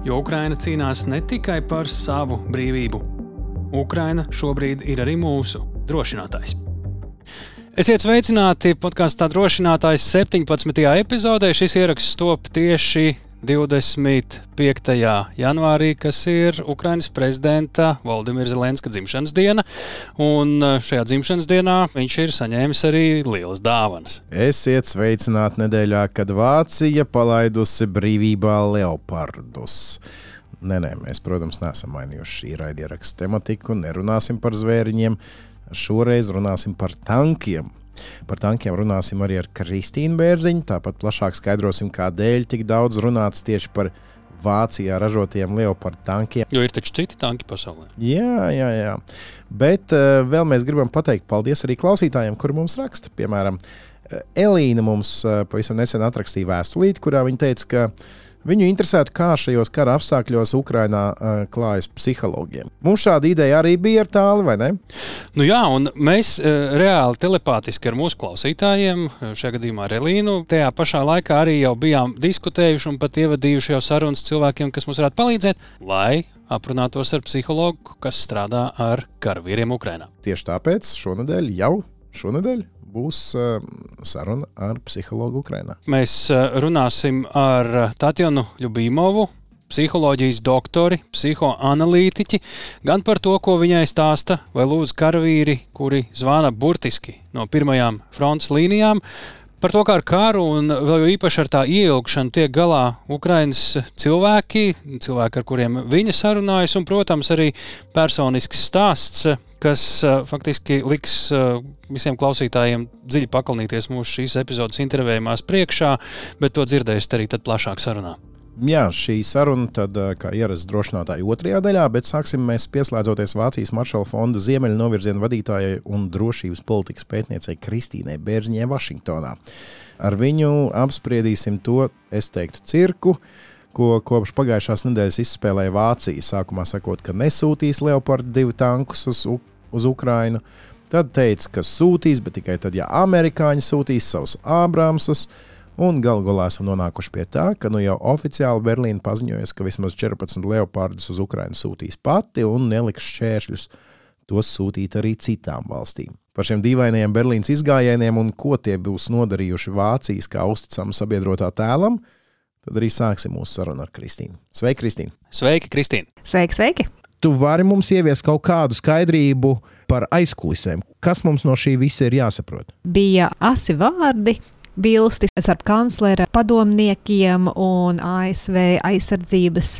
Jo Ukraina cīnās ne tikai par savu brīvību. Ukraina šobrīd ir arī mūsu drošinātājs. Esiet sveicināti podkāstā drošinātājs 17. epizodē. Šis ieraksts top tieši 25. janvārī, kas ir Ukraiņas prezidenta Valdimira Zelenska dzimšanas diena. Un uh, šajā dzimšanas dienā viņš ir saņēmis arī lielas dāvanas. Esiet sveicināti nedēļā, kad Vācija palaidusi brīvībā leopardus. Nē, nē, mēs, protams, neesam mainījuši šī raidieraksta tematiku, nerunāsim par zvēriņiem. Šoreiz runāsim par tankiem Par tankiem runāsim arī ar Kristīnu Bērziņu. Tāpat plašāk skaidrosim, kādēļ tik daudz runāts tieši par Vācijā ražotiem Leopardu tankiem. Jo ir taču citi tanki pasaulē. Jā, jā, jā. Bet uh, vēl mēs gribam pateikt paldies arī klausītājiem, kuri mums raksta. Piemēram, eh, Elīna mums uh, pavisam nesen atrakstīja vēstulīti, kurā viņa teica, ka Viņu interesētu, kā šajos kara apstākļos Ukrainā uh, klājas psihologiem. Mums šāda ideja arī bija ar tālu, vai ne? Nu jā, un mēs uh, reāli telepātiski ar mūsu klausītājiem, šajā gadījumā ar Elīnu, tajā pašā laikā arī jau bijām diskutējuši un pat ievadījuši jau sarunas cilvēkiem, kas mums varētu palīdzēt, lai aprunātos ar psihologu, kas strādā ar karavīriem Ukrainā. Tieši tāpēc šonadēļ jau šonadēļ būs uh, saruna ar psihologu Ukrajinā. Mēs uh, runāsim ar Tatjanu Ljubīmovu. Psiholoģijas doktori, psihoanalītiķi, gan par to, ko viņai stāsta, vai lūdzu karavīri, kuri zvana burtiski no pirmajām frontes līnijām, par to, kā ar karu un vēl īpaši ar tā ieilgšanu tiek galā Ukraiņas cilvēki, cilvēki, ar kuriem viņa sarunājas, un, protams, arī personisks stāsts kas uh, faktiski liks uh, visiem klausītājiem dziļi pakalnīties mūsu šīs epizodes intervējumās priekšā, bet to dzirdēsiet arī plašāk sarunā. Jā, šī saruna, tad, kā ierasts drošinātāja otrajā daļā, bet sāksim mēs pieslēdzoties Vācijas Maršala fonda ziemeļu novirzienu vadītājai un drošības politikas pētniecei Kristīnai Bērziņai Vašingtonā. Ar viņu apspriedīsim to, es teiktu, cirku, ko kopš pagājušās nedēļas izspēlēja Vācija. Sākumā sakot, ka nesūtīs Leopardu divu tankus uz uz Ukrajinu. Tad teica, ka sūtīs, bet tikai tad, ja amerikāņi sūtīs savus Ābrāmsus. Un galu galā esam nonākuši pie tā, ka nu jau oficiāli Berlīna paziņojas, ka vismaz 14 leopardus uz Ukrajinu sūtīs pati un neliks šķēršļus tos sūtīt arī citām valstīm. Par šiem dīvainajiem Berlīnas izgājieniem un ko tie būs nodarījuši Vācijas kā uzticamu sabiedrotā tēlam, tad arī sāksim mūsu sarunu ar Kristīnu. Sveiki, Kristīna! Sveiki, Kristīna! Sveiki, sveiki! tu vari mums ieviest kaut kādu skaidrību par aizkulisēm. Kas mums no šī visa ir jāsaprot? Bija asi vārdi. Bilsti starp kanclera padomniekiem un ASV aizsardzības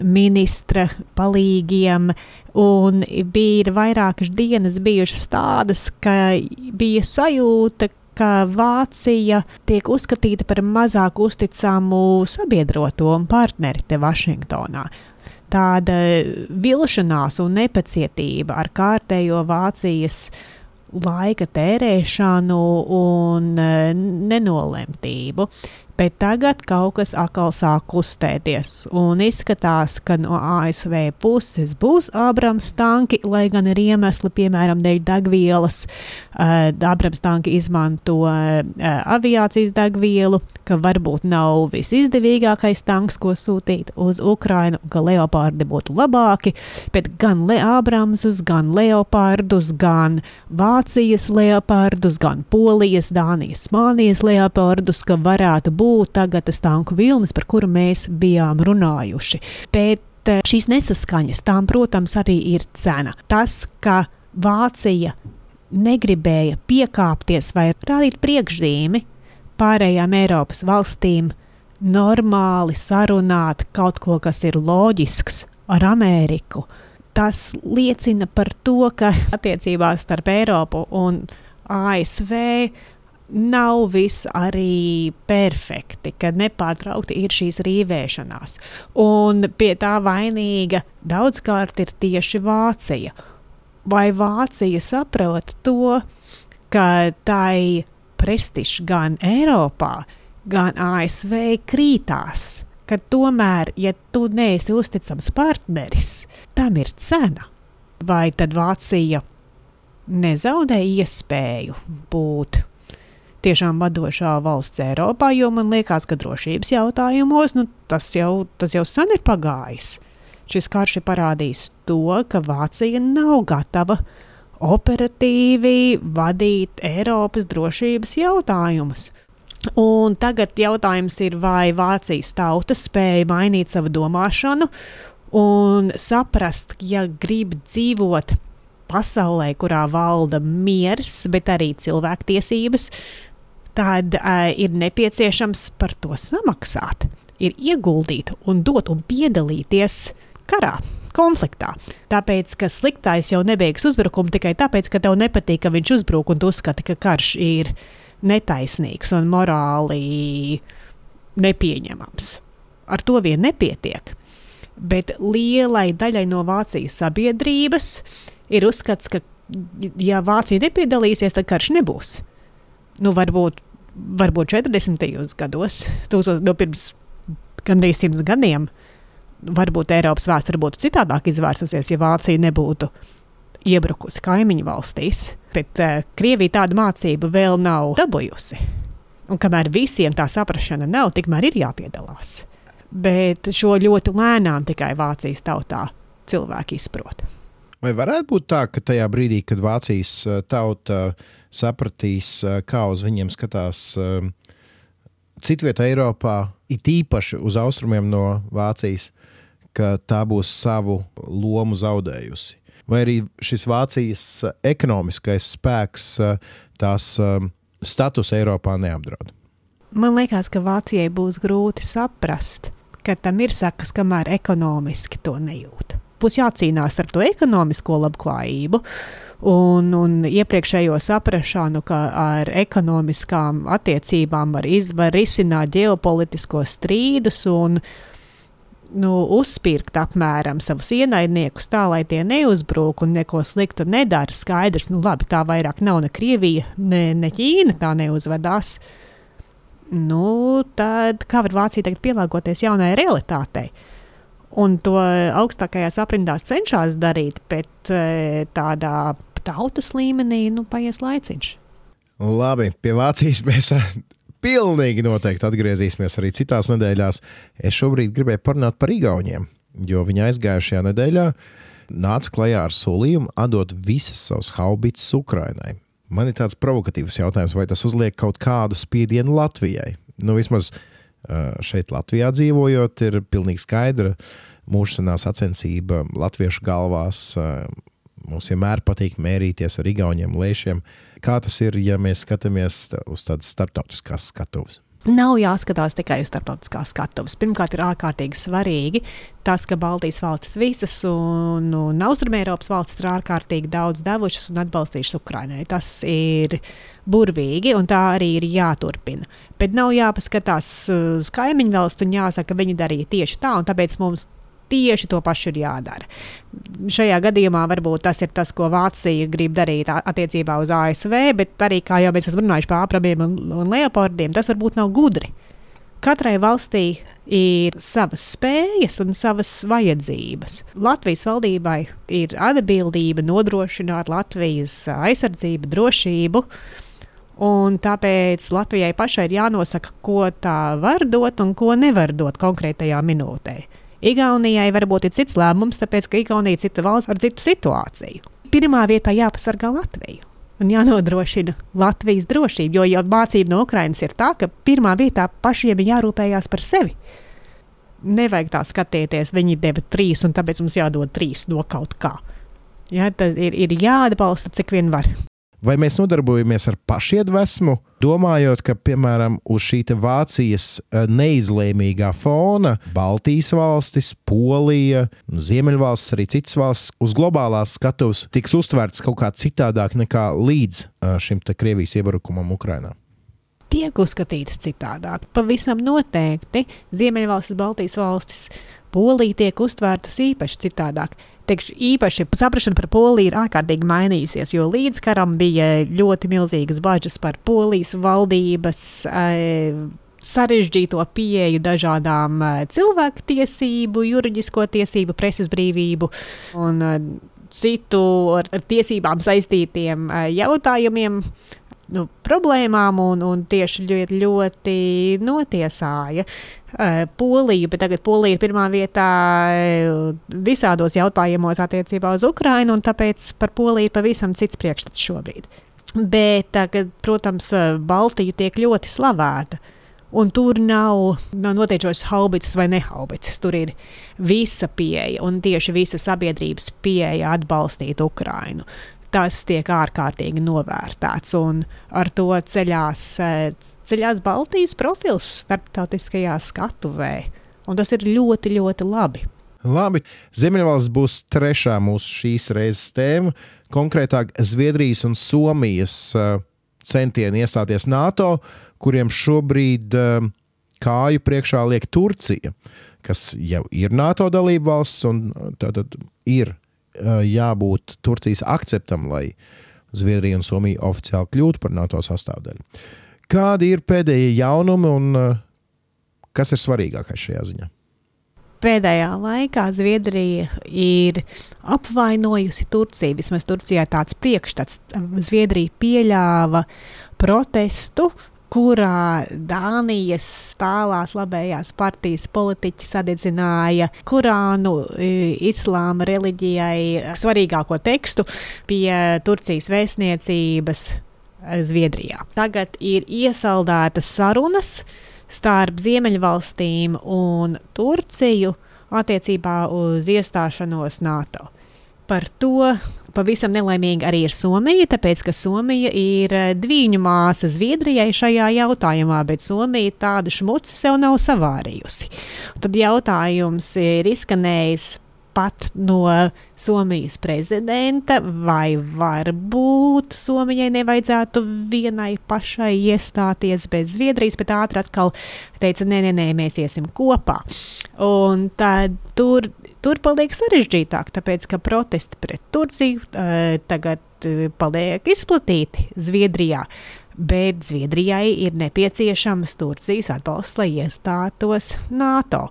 ministra palīgiem. Un bija vairākas dienas bijušas tādas, ka bija sajūta, ka Vācija tiek uzskatīta par mazāk uzticamu sabiedroto un partneri te Vašingtonā. Tāda vilšanās un nepacietība ar kārtējo Vācijas laika tērēšanu un e, nenolemtību bet tagad kaut kas atkal sāk kustēties. Un izskatās, ka no ASV puses būs Abrams tanki, lai gan ir iemesli, piemēram, dēļ degvielas. Uh, Abrams tanki izmanto uh, aviācijas degvielu, ka varbūt nav visizdevīgākais tanks, ko sūtīt uz Ukrajinu, ka leopardi būtu labāki, bet gan Le Abramsus, gan leopardus, gan Vācijas leopardus, gan Polijas, Dānijas, Spānijas leopardus, ka varētu būt būt tagad tas tanku vilnis, par kuru mēs bijām runājuši. Bet eh, šīs nesaskaņas, tām, protams, arī ir cena. Tas, ka Vācija negribēja piekāpties vai rādīt priekšzīmi pārējām Eiropas valstīm, normāli sarunāt kaut ko, kas ir loģisks ar Ameriku. Tas liecina par to, ka attiecībās starp Eiropu un ASV nav viss arī perfekti, kad nepārtraukti ir šīs rīvēšanās. Un pie tā vainīga daudzkārt ir tieši Vācija. Vai Vācija saprot to, ka tai prestižs gan Eiropā, gan ASV krītās? Ka tomēr, ja tu neesi uzticams partneris, tam ir cena. Vai tad Vācija nezaudē iespēju būt tiešām vadošā valsts Eiropā, jo man liekas, ka drošības jautājumos nu, tas, jau, tas jau sen ir pagājis. Šis karš ir parādījis to, ka Vācija nav gatava operatīvi vadīt Eiropas drošības jautājumus. Un tagad jautājums ir, vai Vācijas tauta spēja mainīt savu domāšanu un saprast, ja grib dzīvot pasaulē, kurā valda miers, bet arī cilvēktiesības, tad uh, ir nepieciešams par to samaksāt, ir ieguldīt un dot un piedalīties karā. Konfliktā. Tāpēc, ka sliktais jau nebeigs uzbrukumu tikai tāpēc, ka tev nepatīk, ka viņš uzbruk un tu uzskati, ka karš ir netaisnīgs un morāli nepieņemams. Ar to vien nepietiek. Bet lielai daļai no Vācijas sabiedrības ir uzskats, ka, ja Vācija nepiedalīsies, tad karš nebūs. Nu, varbūt varbūt 40. gados, tūsot, no pirms gandrīz simts gadiem, varbūt Eiropas vēsture būtu citādāk izvērsusies, ja Vācija nebūtu iebrukusi kaimiņu valstīs. Bet uh, Krievija tādu mācību vēl nav dabūjusi. Un kamēr visiem tā saprāšana nav, tikmēr ir jāpiedalās. Bet šo ļoti lēnām tikai Vācijas tautā cilvēki izprot. Vai varētu būt tā, ka tajā brīdī, kad Vācijas eh, tauta sapratīs, eh, kā uz viņiem skatās eh, citvieta Eiropā, it īpaši uz austrumiem no Vācijas, ka tā būs savu lomu zaudējusi? Vai arī šis Vācijas ekonomiskais spēks tās status Eiropā neapdraud? Man liekas, ka Vācijai būs grūti saprast, ka tam ir sakas, kamēr ekonomiski to nejūt būs jācīnās ar to ekonomisko labklājību. Un, un iepriekšējo saprāšanu, ka ar ekonomiskām attiecībām var, iz, var risināt ģeopolitiskos strīdus un nu, uzspirkt apmēram savus ienaidniekus tā, lai tie neuzbrūk un neko sliktu nedara. Skaidrs, nu labi, tā vairāk nav ne Krievija, ne, ne Ķīna tā neuzvedās. Nu, tad kā var Vācija tagad pielāgoties jaunajai realitātei? un to augstākajās aprindās cenšas darīt, bet e, tādā tautas līmenī nu, paies laiciņš. Labi, pie Vācijas mēs pilnīgi noteikti atgriezīsimies arī citās nedēļās. Es šobrīd gribēju parunāt par Igauniem, jo viņi aizgājušajā nedēļā nāca klajā ar solījumu atdot visas savas haubītas Ukrainai. Man ir tāds provokatīvs jautājums, vai tas uzliek kaut kādu spiedienu Latvijai? Nu, vismaz uh, šeit Latvijā dzīvojot, ir pilnīgi skaidra mūžsanā sacensība latviešu galvās. Mums vienmēr patīk mērīties ar igauniem lēšiem. Kā tas ir, ja mēs skatāmies uz tādas starptautiskās skatuves? Nav jāskatās tikai uz starptautiskās skatuves. Pirmkārt, ir ārkārtīgi svarīgi tas, ka Baltijas valstis visas un, un Austrumēropas valstis ir ārkārtīgi daudz devušas un atbalstījušas Ukraiņai. Tas ir burvīgi un tā arī ir jāturpina. Bet nav jāpaskatās uz kaimiņu valstu un jāsaka, ka viņi darīja tieši tā, un tāpēc mums tieši to pašu ir jādara. Šajā gadījumā varbūt tas ir tas, ko Vācija grib darīt attiecībā uz ASV, bet arī, kā jau mēs esam runājuši par ātrabiem un, un leopardiem, tas varbūt nav gudri. Katrai valstī ir savas spējas un savas vajadzības. Latvijas valdībai ir atbildība nodrošināt Latvijas aizsardzību, drošību. Un tāpēc Latvijai pašai ir jānosaka, ko tā var dot un ko nevar dot konkrētajā minūtē. Igaunijai varbūt ir cits lēmums, tāpēc ka Igaunija ir cita valsts ar citu situāciju. Pirmā vietā jāpasargā Latviju. Un jānodrošina Latvijas drošība, jo jau mācība no Ukrainas ir tā, ka pirmā vietā pašiem ir jārūpējas par sevi. Nevajag tā skatīties, viņi deva trīs, un tāpēc mums jādod trīs no kaut kā. Ja, tad ir, ir jāatbalsta, cik vien var. Vai mēs nodarbojamies ar pašiedvesmu, domājot, ka, piemēram, uz šī Vācijas eh, neizlēmīgā fona Baltijas valstis, Polija, Ziemeļvalstis, arī citas valstis uz globālās skatuves tiks uztverts kaut kā citādāk nekā līdz eh, šim Krievijas iebrukumam Ukrajinā? tiek uzskatītas citādāk. Pavisam noteikti Ziemeļvalstis, Baltijas valstis, Polija tiek uztvērtas īpaši citādāk. Teikšu, īpaši saprāšana par Poliju ir ārkārtīgi mainījusies, jo līdz karam bija ļoti milzīgas bažas par Polijas valdības. E, sarežģīto pieeju dažādām uh, cilvēktiesību, juridisko tiesību, preses brīvību un uh, citu ar, ar tiesībām saistītiem jautājumiem. Nu, problēmām un, un tieši ļoti, ļoti notiesāja uh, Poliju, bet tagad Polija ir pirmā vietā uh, visādos jautājumos attiecībā uz Ukrajinu, un tāpēc par Poliju ir pavisam cits priekšstats šobrīd. Bet tagad, protams, Baltija tiek ļoti slavēta. Un tur nav, nav noteicošas haubicas vai nehaubicas. Tur ir visa pieeja un tieši visa sabiedrības pieeja atbalstīt Ukrainu. Tas tiek ārkārtīgi novērtēts, un ar to ceļās, ceļās Baltijas profils starptautiskajā skatuvē. Un tas ir ļoti, ļoti labi. Labi, Ziemeļvalsts būs trešā mūsu šīs reizes tēma. Konkrētāk, Zviedrijas un Somijas centieni iestāties NATO. Kuriem šobrīd uh, kāju priekšā liek Turcija, kas jau ir NATO dalība valsts, un eh, tātad ir jābūt Turcijas akceptam, lai Zviedrija un Somija oficiāli kļūtu par NATO sastāvdaļu. Kādi ir pēdējie jaunumi un uh, kas ir svarīgākais šajā ziņā? Pēdējā laikā Zviedrija ir apvainojusi Turciju. Vismaz Turcijā tāds priekšstats. Zviedrija pieļāva protestu kurā Dānijas tālās labējās partijas politiķi sadedzināja Kurānu islāma reliģijai svarīgāko tekstu pie Turcijas vēstniecības Zviedrijā. Tagad ir iesaldētas sarunas starp Ziemeļvalstīm un Turciju attiecībā uz iestāšanos NATO. Par to pavisam nelaimīga arī ir Somija, tāpēc ka Somija ir eh, dviņu māsa Zviedrijai šajā jautājumā, bet Somija tādu šmucu sev nav savārījusi. Tad jautājums ir izskanējis pat no Somijas prezidenta, vai varbūt Somijai nevajadzētu vienai pašai iestāties bez Zviedrijas, bet ātri atkal teica, nē, nē, nē mēs iesim kopā. Un tad tur tur paliek sarežģītāk, tāpēc ka protesti pret Turciju uh, tagad uh, paliek izplatīti Zviedrijā. Bet Zviedrijai ir nepieciešams Turcijas atbalsts, lai iestātos NATO.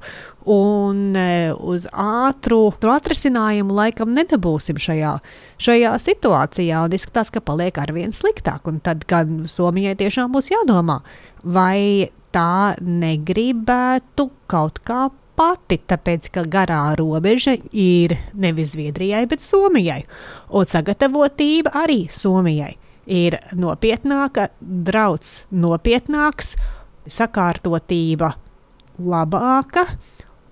Un e, uz ātru atrisinājumu laikam nedabūsim šajā, šajā situācijā. Un izskatās, ka paliek arvien sliktāk. Un tad, kad Somijai tiešām būs jādomā, vai tā negribētu kaut kā pati, tāpēc ka garā robeža ir nevis Zviedrijai, bet Somijai. Un sagatavotība arī Somijai ir nopietnāka, draudz nopietnāks, sakārtotība labāka.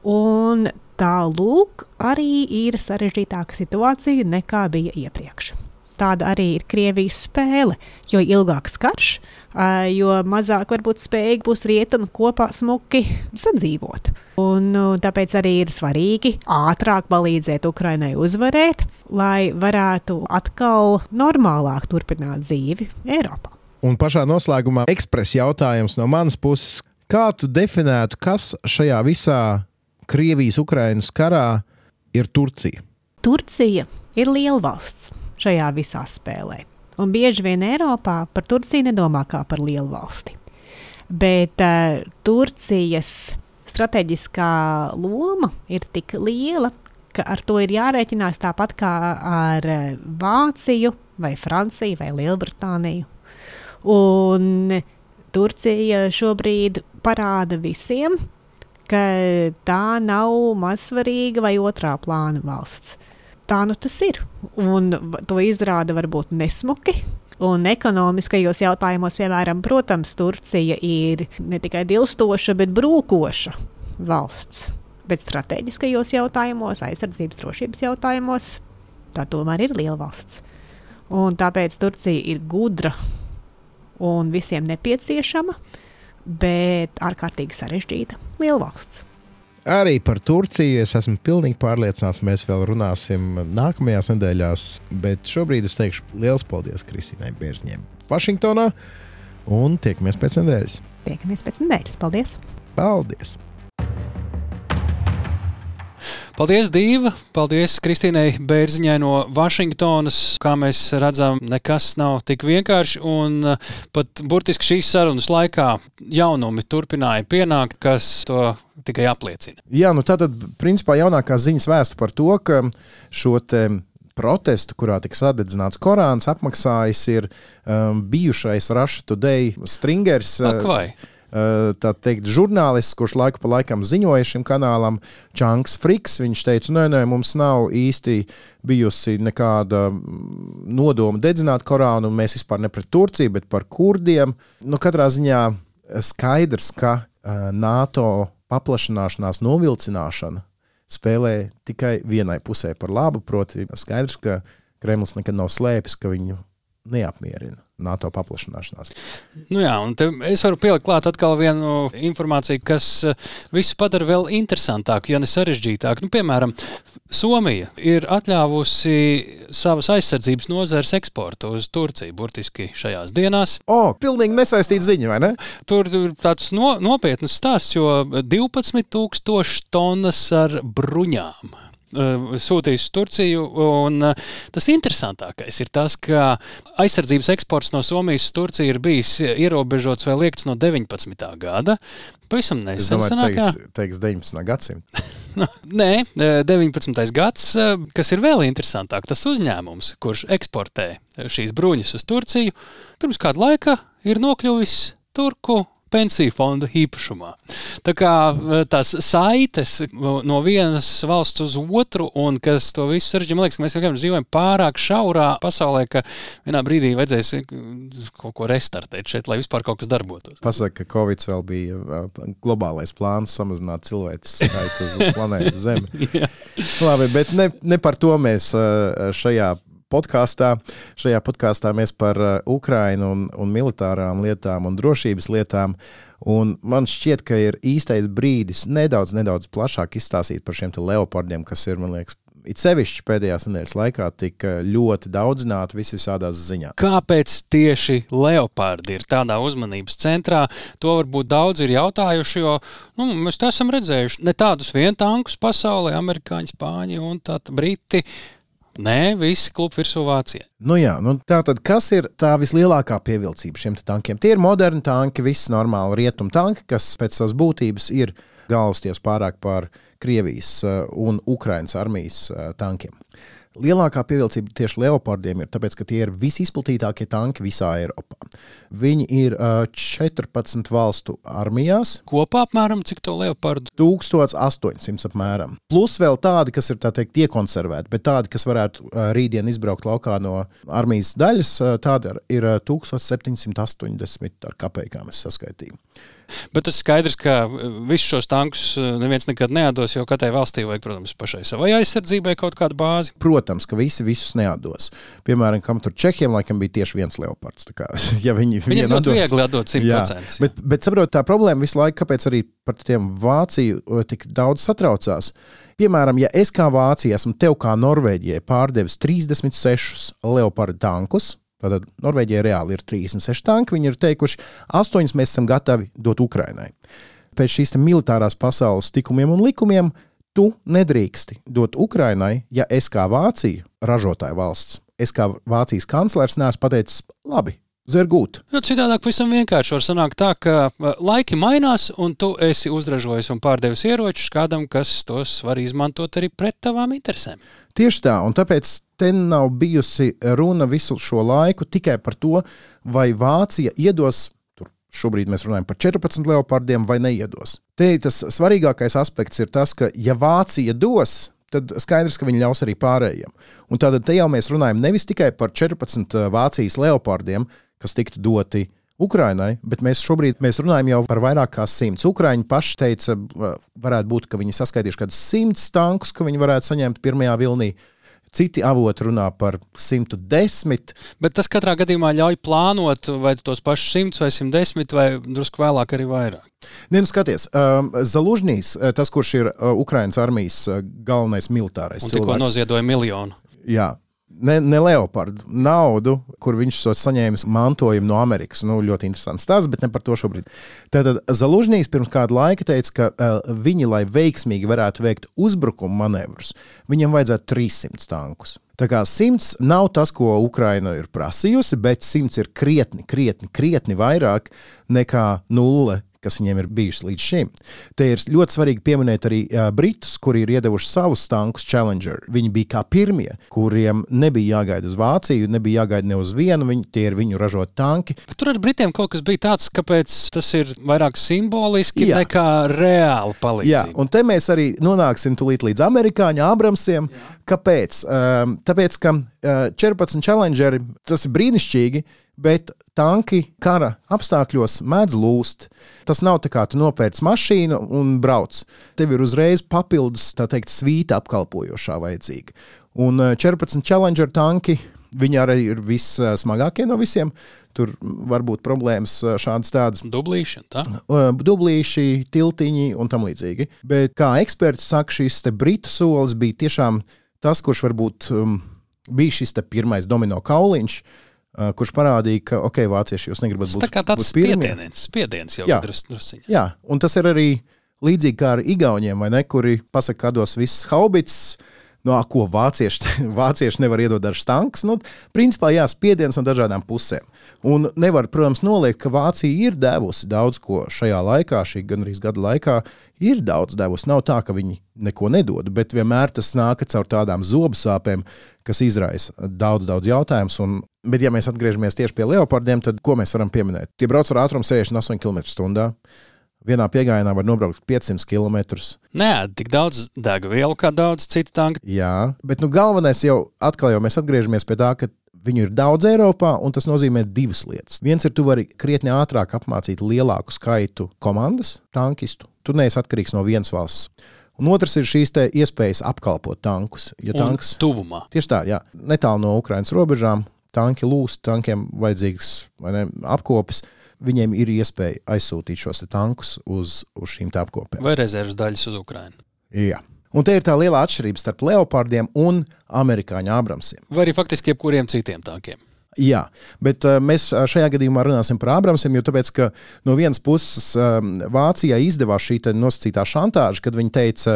Un tālūk arī ir sarežģītāka situācija nekā bija iepriekš tāda arī ir Krievijas spēle. Jo ilgāks karš, jo mazāk varbūt spējīgi būs rietumi kopā smuki sadzīvot. Un, tāpēc arī ir svarīgi ātrāk palīdzēt Ukrainai uzvarēt, lai varētu atkal normālāk turpināt dzīvi Eiropā. Un pašā noslēgumā ekspresa jautājums no manas puses. Kā tu definētu, kas šajā visā Krievijas-Ukrainas karā ir Turcija? Turcija ir liela valsts šajā visā spēlē. Un bieži vien Eiropā par Turciju nedomā kā par lielu valsti. Bet uh, Turcijas strateģiskā loma ir tik liela, ka ar to ir jārēķinās tāpat kā ar uh, Vāciju, vai Franciju, vai Lielbritāniju. Un Turcija šobrīd parāda visiem, ka tā nav mazsvarīga vai otrā plāna valsts tā nu tas ir. Un to izrāda varbūt nesmuki. Un ekonomiskajos jautājumos, piemēram, protams, Turcija ir ne tikai dilstoša, bet brūkoša valsts. Bet strateģiskajos jautājumos, aizsardzības drošības jautājumos, tā tomēr ir liela valsts. Un tāpēc Turcija ir gudra un visiem nepieciešama, bet ārkārtīgi sarežģīta liela valsts. Arī par Turciju es esmu pilnīgi pārliecināts. Mēs vēl runāsim nākamajās nedēļās, bet šobrīd es teikšu liels paldies Kristīnai Bērzņiem Vašingtonā. Un tiekamies pēc nedēļas. Tiekamies pēc nedēļas. Paldies! Paldies! Paldies, Dīva! Paldies Kristīnai Bērziņai no Vašingtonas. Kā mēs redzam, nekas nav tik vienkārši. Un uh, pat burtiski šīs sarunas laikā jaunumi turpināja pienākt, kas to tikai apliecina. Jā, nu tā tad principā jaunākā ziņas vēsta par to, ka šo protestu, kurā tika sadedzināts Korāns, apmaksājis ir um, bijušais Russia Today stringers. Ak, vai? Eh, tā teikt, žurnālists, kurš laiku pa laikam ziņoja šim kanālam, Čanks Friks. Viņš teica, nē, nē, mums nav īsti bijusi nekāda mm, nodoma dedzināt Korānu, un mēs vispār ne pret Turciju, bet par kurdiem. Nu, katrā ziņā skaidrs, ka uh, NATO paplašināšanās novilcināšana spēlē tikai vienai pusē par labu. Proti, skaidrs, ka Kremlis nekad nav slēpis, ka viņu neapmierina NATO paplašināšanās. Nu jā, un es varu pielikt klāt atkal vienu informāciju, kas eh, visu padara vēl interesantāku, ja ne sarežģītāku. Nu, piemēram, Somija ir atļāvusi savas aizsardzības nozares eksportu uz Turciju burtiski šajās dienās. O, oh, pilnīgi nesaistīta ziņa, vai ne? Tur ir tāds no, nopietns stāsts, jo 12,000 tonnas ar bruņām sūtījis uz Turciju. Un, eh, tas interesantākais ir tas, ka aizsardzības eksports no Somijas uz Turciju ir bijis ierobežots vai liekts no 19. gada. Pavisam nesen. Es domāju, ka teiks, teiks 19. gadsimta. Nē, 19. Eh, gads, kas ir vēl interesantāk, tas uzņēmums, kurš eksportē šīs bruņas uz Turciju, pirms kāda laika ir nokļuvis Turku pensiju fonda īpašumā. Tā kā eh, tās saites no vienas valsts uz otru, un kas to visu sarežģīja, man liekas, mēs vienkārši dzīvojam pārāk šaurā pasaulē, ka vienā brīdī vajadzēs eh, kaut ko restartēt šeit, lai vispār kaut kas darbotos. Pasaka, ka Covid vēl bija eh, globālais plāns samazināt cilvēku skaitu uz planētas Zemi. Labi, bet ne, ne par to mēs šajā podkāstā. Šajā podkāstā mēs par uh, Ukrajinu un, un militārām lietām un drošības lietām. Un man šķiet, ka ir īstais brīdis nedaudz, nedaudz plašāk izstāstīt par šiem leopardiem, kas ir, man liekas, it sevišķi pēdējās nedēļas laikā tik ļoti daudzināti visādās ziņās. Kāpēc tieši leopardi ir tādā uzmanības centrā? To varbūt daudzi ir jautājuši, jo nu, mēs esam redzējuši ne tādus vien tankus pasaulē, amerikāņi, spāņi un briti. Nē, visi klubi virsū Vācijai. Nu jā, nu tā tad kas ir tā vislielākā pievilcība šiem tankiem? Tie ir moderni tanki, viss normāli rietumu tanki, kas pēc savas būtības ir galvasties pārāk par Krievijas uh, un Ukrainas armijas uh, tankiem. Lielākā pievilcība tieši leopardiem ir tas, ka tie ir visizplatītākie tanki visā Eiropā. Viņi ir uh, 14 valstu armijās. Kopā apmēram cik to leopardu? 1800 apmēram. Plus vēl tādi, kas ir teikt, iekonservēti, bet tādi, kas varētu uh, rītdien izbraukt laukā no armijas daļas, uh, tādi ir uh, 1780 ar kapekām es saskaitīju. Bet tas skaidrs, ka uh, visus šos tankus uh, neviens nekad neatdos, jo katrai valstī vajag, protams, pašai savai aizsardzībai kaut kādu bāzi. Protams, ka visi visus neatdos. Piemēram, kam tur Čehiem laikam bija tieši viens leopards. Kā, ja viņi, Viņam ļoti viegli atdot 100%. Jā, bet, bet saprot, tā problēma visu laiku, kāpēc arī par tiem Vāciju uh, tik daudz satraucās. Piemēram, ja es kā Vācija esmu tev kā Norvēģijai pārdevis 36 leopardu tankus, Tātad Norvēģijai reāli ir 36 tanki. Viņi ir teikuši, 8 mēs esam gatavi dot Ukrainai. Pēc šīs militārās pasaules tikumiem un likumiem tu nedrīksti dot Ukrainai, ja es kā Vācija, ražotāja valsts, es kā Vācijas kanclers neesmu pateicis, labi, Zergūt. Jo citādāk pavisam vienkārši var sanākt tā, ka laiki mainās, un tu esi uzražojis un pārdevis ieročus kādam, kas tos var izmantot arī pret tavām interesēm. Tieši tā, un tāpēc te nav bijusi runa visu šo laiku tikai par to, vai Vācija iedos. Šobrīd mēs runājam par 14 leopardiem, vai neiedos. Te tas svarīgākais aspekts ir tas, ka, ja Vācija dos, tad skaidrs, ka viņi ļaus arī pārējiem. Un tad jau mēs runājam nevis tikai par 14 Vācijas leopardiem, kas tiktu doti Ukrainai, bet mēs šobrīd mēs runājam jau par vairāk kā simts. Ukrāņi paši teica, varētu būt, ka viņi saskaitījuši kādus simtus tankus, ko viņi varētu saņemt pirmajā vilnī. Citi avoti runā par 110. Bet tas katrā gadījumā ļauj plānot vai tos pašus 100 vai 110 vai drusku vēlāk arī vairāk. Nē, nu skaties, um, Zalužņīs, tas, kurš ir uh, Ukraiņas armijas uh, galvenais militārais Un cilvēks, tikko noziedoja miljonu. Jā, ne, ne leopardu naudu, kur viņš to saņēmis mantojumu no Amerikas. Nu, ļoti interesants stāsts, bet ne par to šobrīd. Tātad Zalužņīs pirms kāda laika teica, ka uh, viņi, lai veiksmīgi varētu veikt uzbrukuma manevrus, viņam vajadzētu 300 tankus. Tā kā simts nav tas, ko Ukraina ir prasījusi, bet simts ir krietni, krietni, krietni vairāk nekā nulle kas viņiem ir bijušas līdz šim. Te ir ļoti svarīgi pieminēt arī uh, Britus, kuri ir iedevuši savus tankus Challenger. Viņi bija kā pirmie, kuriem nebija jāgaida uz Vāciju, nebija jāgaida ne uz vienu, viņi, tie ir viņu ražot tanki. Bet tur ar Britiem kaut kas bija tāds, kāpēc tas ir vairāk simboliski Jā. nekā reāli palīdzība. Jā, un te mēs arī nonāksim līdz amerikāņu Abramsiem. Jā. Kāpēc? Um, tāpēc, ka uh, 14 Challengeri tas ir brīnišķīgi bet tanki kara apstākļos mēdz lūst. Tas nav tā kā tu nopērci mašīnu un brauc. Tev ir uzreiz papildus teikt, svīta apkalpojošā vajadzīga. Un 14 eh, Challenger tanki. Viņi arī ir vissmagākie no visiem. Tur var būt problēmas eh, šādas tādas. Dublīši, tā? Eh, dublīši, tiltiņi un tam līdzīgi. Bet, kā eksperts saka, šis britu solis bija tiešām tas, kurš varbūt um, bija šis pirmais domino kauliņš, uh, Uh, kurš parādīja, ka, ok, vācieši jūs negribat būt tā tāds spiediens, spiediens jau jā, drus, drusciņ. Jā, un tas ir arī līdzīgi kā ar Igauniem, vai ne, kuri pasaka, kādos viss haubits, no ko vācieši, vācieši nevar iedot dažs tanks. Nu, principā, jā, spiediens no dažādām pusēm. Un nevar, protams, noliekt, ka Vācija ir devusi daudz ko šajā laikā, šī gandrīz gada laikā, ir daudz devusi. Nav tā, ka viņi neko nedod, bet vienmēr tas nāk caur tādām zobu sāpēm, kas izraisa daudz, daudz jautājumus. Bet, ja mēs atgriežamies tieši pie leopardiem, tad ko mēs varam pieminēt? Tie brauc ar ātrumu 68 km/h. Vienā piegājienā var nobraukt 500 km. Nē, tik daudz degvielu kā daudz citu tanku. Jā, bet nu, galvenais jau atkal jau mēs atgriežamies pie tā, ka viņu ir daudz Eiropā, un tas nozīmē divas lietas. Viens ir, tu vari krietni ātrāk apmācīt lielāku skaitu komandas, tankistu. Tu neesi atkarīgs no vienas valsts. Un otrs ir šīs iespējas apkalpot tankus. Ja tanks, tuvumā. Tieši tā, jā, netālu no Ukraiņas robežām, tanki lūst, tankiem vajadzīgs ne, apkopes. Viņiem ir iespēja aizsūtīt šos tankus uz, uz šīm apkopēm. Vai rezerves daļas uz Ukrajinu. Jā. Un te ir tā liela atšķirība starp leopardiem un amerikāņu abramsiem. Vai arī faktiski jebkuriem citiem tankiem. Jā, bet uh, mēs šajā gadījumā runāsim par Abramsiem, jo tāpēc, no vienas puses uh, Vācijai izdevās šī nosacītā šantāža, kad viņi teica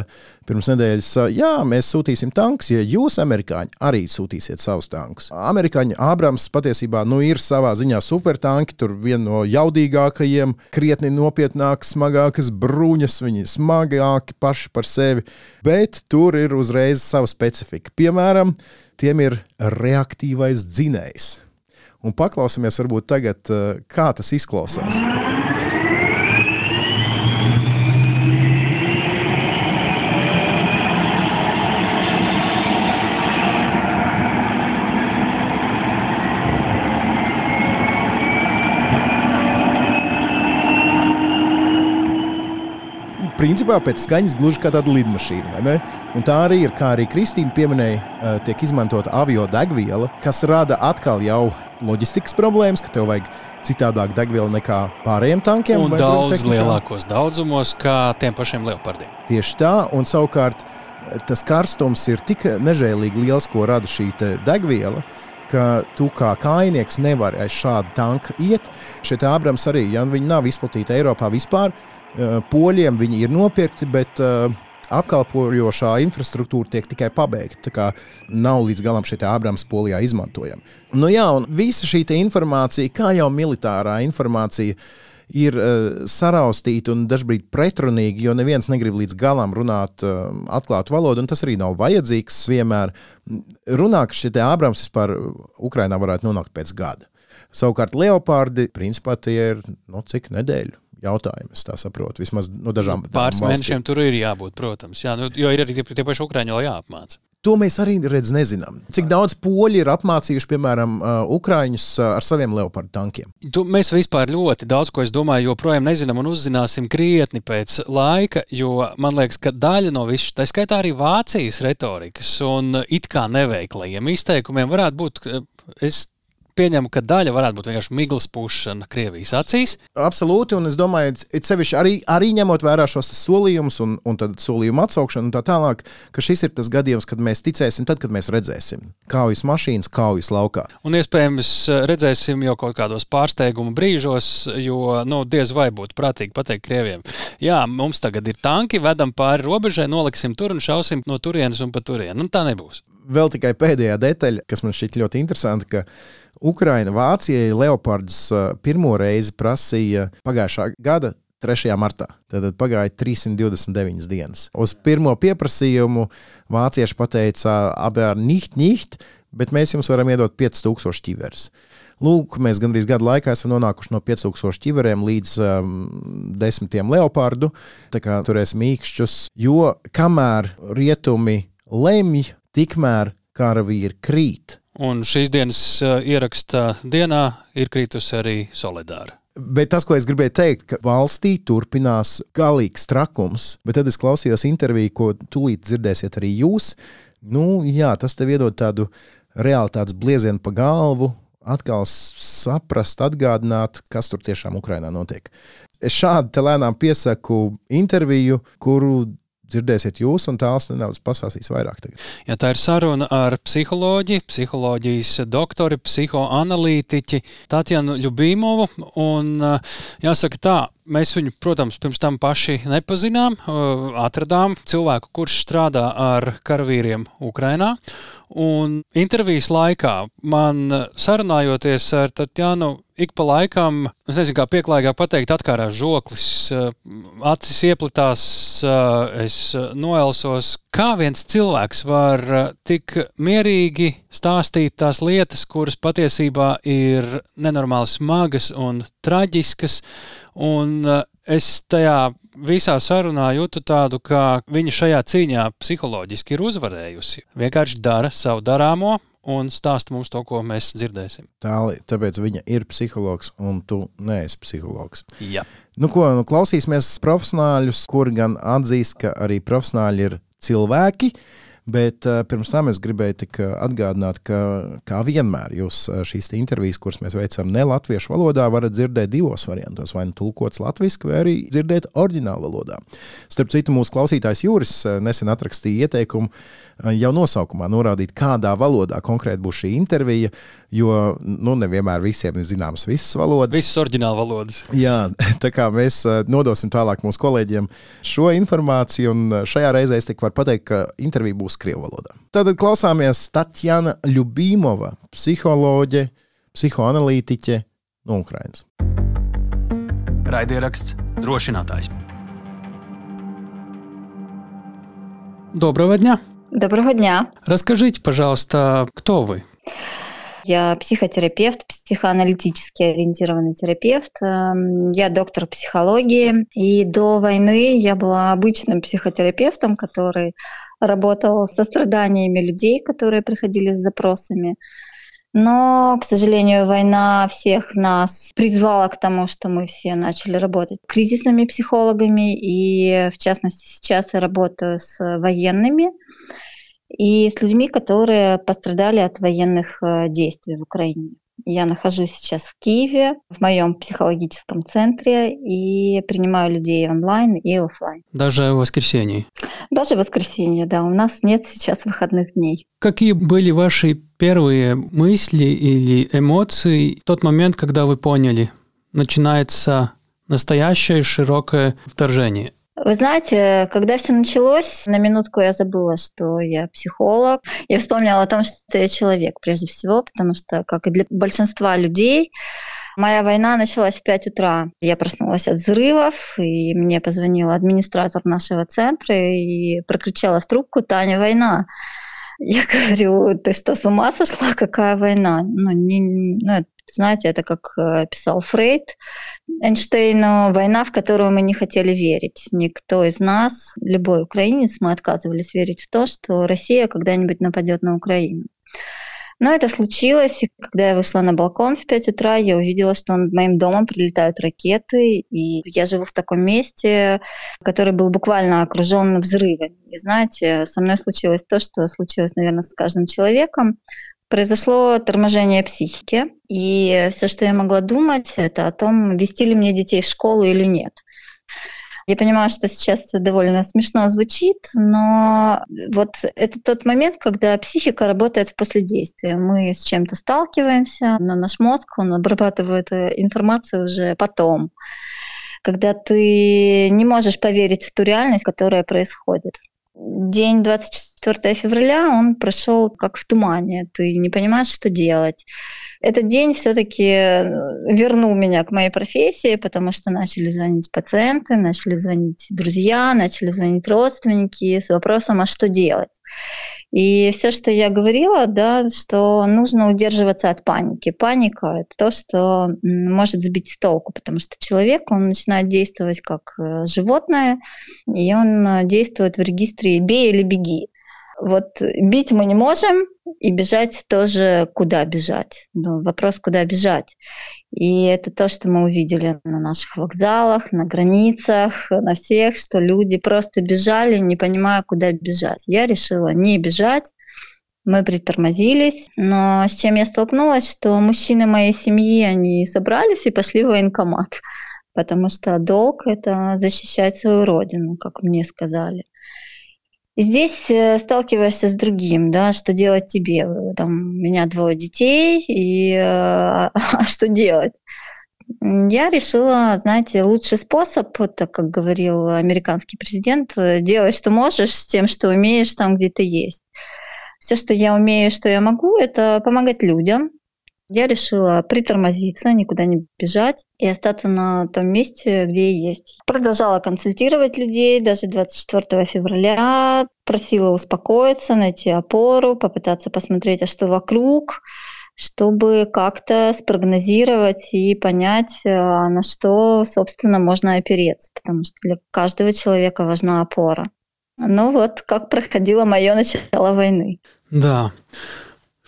pirms nedēļas, jā, mēs sūtīsim tankus, ja jūs, amerikāņi, arī sūtīsiet savus tankus. Amerikāņu Abrams patiesībā nu, ir savā ziņā supertanki, tur viena no jaudīgākajiem, krietni nopietnākas, smagākas bruņas, viņi smagāki paši par sevi, bet tur ir uzreiz sava specifika. Piemēram, tiem ir reaktīvais dzinējs un paklausāmies varbūt tagad, eh, kā tas izklausās. principā pēc skaņas gluži kā tāda lidmašīna. Tā arī ir, kā arī Kristīna pieminēja, eh, tiek izmantota avio degviela, kas rada atkal jau loģistikas problēmas, ka tev vajag citādāk degvielu nekā pārējiem tankiem. Un daudz lielākos daudzumos, kā tiem pašiem leopardiem. Tieši tā, un savukārt eh, tas karstums ir tik nežēlīgi liels, ko rada šī degviela. Ka tu kā kainieks nevari aiz šādu tanku iet. Šie Abrams arī, ja viņi nav izplatīti Eiropā vispār, eh, poļiem viņi ir nopirkti, bet uh, apkalpojošā infrastruktūra tiek tikai pabeigta. Tā kā nav līdz galam šī Abrams polijā izmantojama. Nu, jā, un visa šī informācija, kā jau militārā informācija, ir uh, saraustīta un dažkārt pretrunīga, jo neviens negrib līdz galam runāt uh, atklātu valodu, un tas arī nav vajadzīgs vienmēr. Runā, ka šie Abrams vispār Ukrainā varētu nonākt pēc gada. Savukārt Leopardi, principā, tie ir nu, cik nedēļu jautājumu. Es tā saprotu. Vismaz no dažām nu, pāris mēnešiem tur ir jābūt, protams. Jā, nu, jo ir arī tie, tie paši ukrāņi vēl jāapmāca. To mēs arī redz, nezinām. Cik daudz poļi ir apmācījuši, piemēram, uh, ukrāņus uh, ar saviem leopardu tankiem? Tu, mēs vispār ļoti daudz ko, es domāju, joprojām nezinām un uzzināsim krietni pēc laika, jo man liekas, ka daļa no visas, tā skaitā arī Vācijas retorikas un it kā neveiklajiem izteikumiem varētu būt, es pieņemu, ka daļa varētu būt vienkārši miglas pušana Krievijas acīs. Absolūti, un es domāju, it sevišķi arī, arī ņemot vērā šos solījumus un, un solījumu atsaukšanu un tā tālāk, ka šis ir tas gadījums, kad mēs ticēsim, tad, kad mēs redzēsim kaujas mašīnas, kaujas laukā. Un iespējams redzēsim jau kaut kādos pārsteiguma brīžos, jo nu, diez vai būtu prātīgi pateikt Krieviem, jā, mums tagad ir tanki, vedam pāri robežai, noliksim tur un šausim no turienes un pa turieni. Nu, tā nebūs vēl tikai pēdējā detaļa, kas man šķiet ļoti interesanta, ka Ukraina Vācijai Leopardus uh, pirmo reizi prasīja pagājušā gada 3. martā. Tad pagāja 329 dienas. Uz pirmo pieprasījumu vācieši pateica, abi ar nicht, nicht, bet mēs jums varam iedot 5000 ķiveres. Lūk, mēs gandrīz gadu laikā esam nonākuši no 5000 ķiveriem līdz um, desmitiem leopardu. Tā kā turēsim īkšķus, jo kamēr rietumi lemj tikmēr karavīri krīt. Un šīs dienas uh, ierakstā dienā ir kritusi arī solidāra. Bet tas, ko es gribēju teikt, ka valstī turpinās galīgs trakums, bet tad es klausījos interviju, ko tūlīt dzirdēsiet arī jūs. Nu, jā, tas tev iedod tādu realitātes bliezienu pa galvu, atkal saprast, atgādināt, kas tur tiešām Ukrainā notiek. Es šādi lēnām piesaku interviju, kuru dzirdēsiet jūs, un tās nedaudz pasāstīs vairāk. Tagad. Ja tā ir saruna ar psiholoģiju, psiholoģijas doktori, psihoanalītiķi Tatjanu Ljubīmovu. Un, jāsaka tā, mēs viņu, protams, pirms tam paši nepazinām. Atradām cilvēku, kurš strādā ar karavīriem Ukrainā. Un intervijas laikā man sarunājoties ar Tatjanu, ik pa laikam, es nezinu, kā pieklājīgāk pateikt, atkārās žoklis, acis ieplitās, es noelsos. Kā viens cilvēks var tik mierīgi stāstīt tās lietas, kuras patiesībā ir nenormāli smagas un traģiskas, un es tajā visā sarunā jūtu tādu, ka viņa šajā cīņā psiholoģiski ir uzvarējusi. Vienkārši dara savu darāmo. Un stāsta mums to, ko mēs dzirdēsim. Tāli, tāpēc viņa ir psihologs, un tu neesi psihologs. Jā. Nu, ko, nu, klausīsimies profesionāļus, kuri gan atzīst, ka arī profesionāļi ir cilvēki. Bet uh, pirms tam es gribēju tik eh, atgādināt, ka, kā vienmēr, jūs eh, šīs intervijas, kuras mēs veicam ne latviešu valodā, varat dzirdēt divos variantos. Vai nu tulkots latviešu, vai arī dzirdēt oriģinālu valodā. Starp citu, mūsu klausītājs Juris nesen atrakstīja ieteikumu jau nosaukumā norādīt, kādā valodā konkrēti būs šī intervija, jo nu, nevienmēr visiem ir zināmas visas valodas. Visas oriģināla valodas. Jā, tā kā mēs nodosim tālāk mūsu kolēģiem šo informāciju, un šajā reizē es tikai varu pateikt, ka intervija būs krievu valodā. Tad klausāmies Tatjana Ljubīmova, psiholoģe, psihoanalītiķe no Ukrainas. Raidieraksts drošinātājs. Доброго дня! Доброго дня! Расскажите, пожалуйста, кто вы? Я психотерапевт, психоаналитически ориентированный терапевт. Эм, я доктор психологии. И до войны я была обычным психотерапевтом, который работал со страданиями людей, которые приходили с запросами. Но, к сожалению, война всех нас призвала к тому, что мы все начали работать кризисными психологами. И, в частности, сейчас я работаю с военными и с людьми, которые пострадали от военных э, действий в Украине. Я нахожусь сейчас в Киеве, в моем психологическом центре, и принимаю людей онлайн и офлайн. Даже в воскресенье? Даже в воскресенье, да. У нас нет сейчас выходных дней. Какие были ваши первые мысли или эмоции в тот момент, когда вы поняли, начинается настоящее широкое вторжение? Вы знаете, когда все началось, на минутку я забыла, что я психолог. Я вспомнила о том, что я человек прежде всего, потому что, как и для большинства людей, Моя война началась в 5 утра. Я проснулась от взрывов, и мне позвонил администратор нашего центра и прокричала в трубку «Таня, война!». Я говорю, ты что, с ума сошла? Какая война? Ну, не, ну знаете, это как э, писал Фрейд Эйнштейну, война, в которую мы не хотели верить. Никто из нас, любой украинец, мы отказывались верить в то, что Россия когда-нибудь нападет на Украину. Но это случилось, и когда я вышла на балкон в 5 утра, я увидела, что над моим домом прилетают ракеты, и я живу в таком месте, который был буквально окружен взрывами. И знаете, со мной случилось то, что случилось, наверное, с каждым человеком. Произошло торможение психики, и все, что я могла думать, это о том, вести ли мне детей в школу или нет. Я понимаю, что сейчас довольно смешно звучит, но вот это тот момент, когда психика работает в последействии. Мы с чем-то сталкиваемся, но наш мозг, он обрабатывает информацию уже потом, когда ты не можешь поверить в ту реальность, которая происходит. День 24 февраля, он прошел как в тумане. Ты не понимаешь, что делать. Этот день все-таки э, вернул меня к моей профессии, потому что начали звонить пациенты, начали звонить друзья, начали звонить родственники с вопросом, а что делать. И все, что я говорила, да, что нужно удерживаться от паники. Паника – это то, что может сбить с толку, потому что человек, он начинает действовать как э, животное, и он э, действует в регистре «бей или беги». Вот бить мы не можем, и бежать тоже куда бежать. Ну, вопрос, куда бежать. И это то, что мы увидели на наших вокзалах, на границах, на всех, что люди просто бежали, не понимая, куда бежать. Я решила не бежать, мы притормозились, но с чем я столкнулась, что мужчины моей семьи, они собрались и пошли в военкомат, потому что долг – это защищать свою родину, как мне сказали. Здесь э, сталкиваешься с другим, да, что делать тебе. Там, у меня двое детей, и э, а что делать? Я решила, знаете, лучший способ, так как говорил американский президент, э, делать, что можешь с тем, что умеешь там, где ты есть. Все, что я умею, что я могу, это помогать людям, я решила притормозиться, никуда не бежать и остаться на том месте, где я есть. Продолжала консультировать людей даже 24 февраля, просила успокоиться, найти опору, попытаться посмотреть, а что вокруг, чтобы как-то спрогнозировать и понять, а на что, собственно, можно опереться, потому что для каждого человека важна опора. Ну вот, как проходило мое начало войны. Да.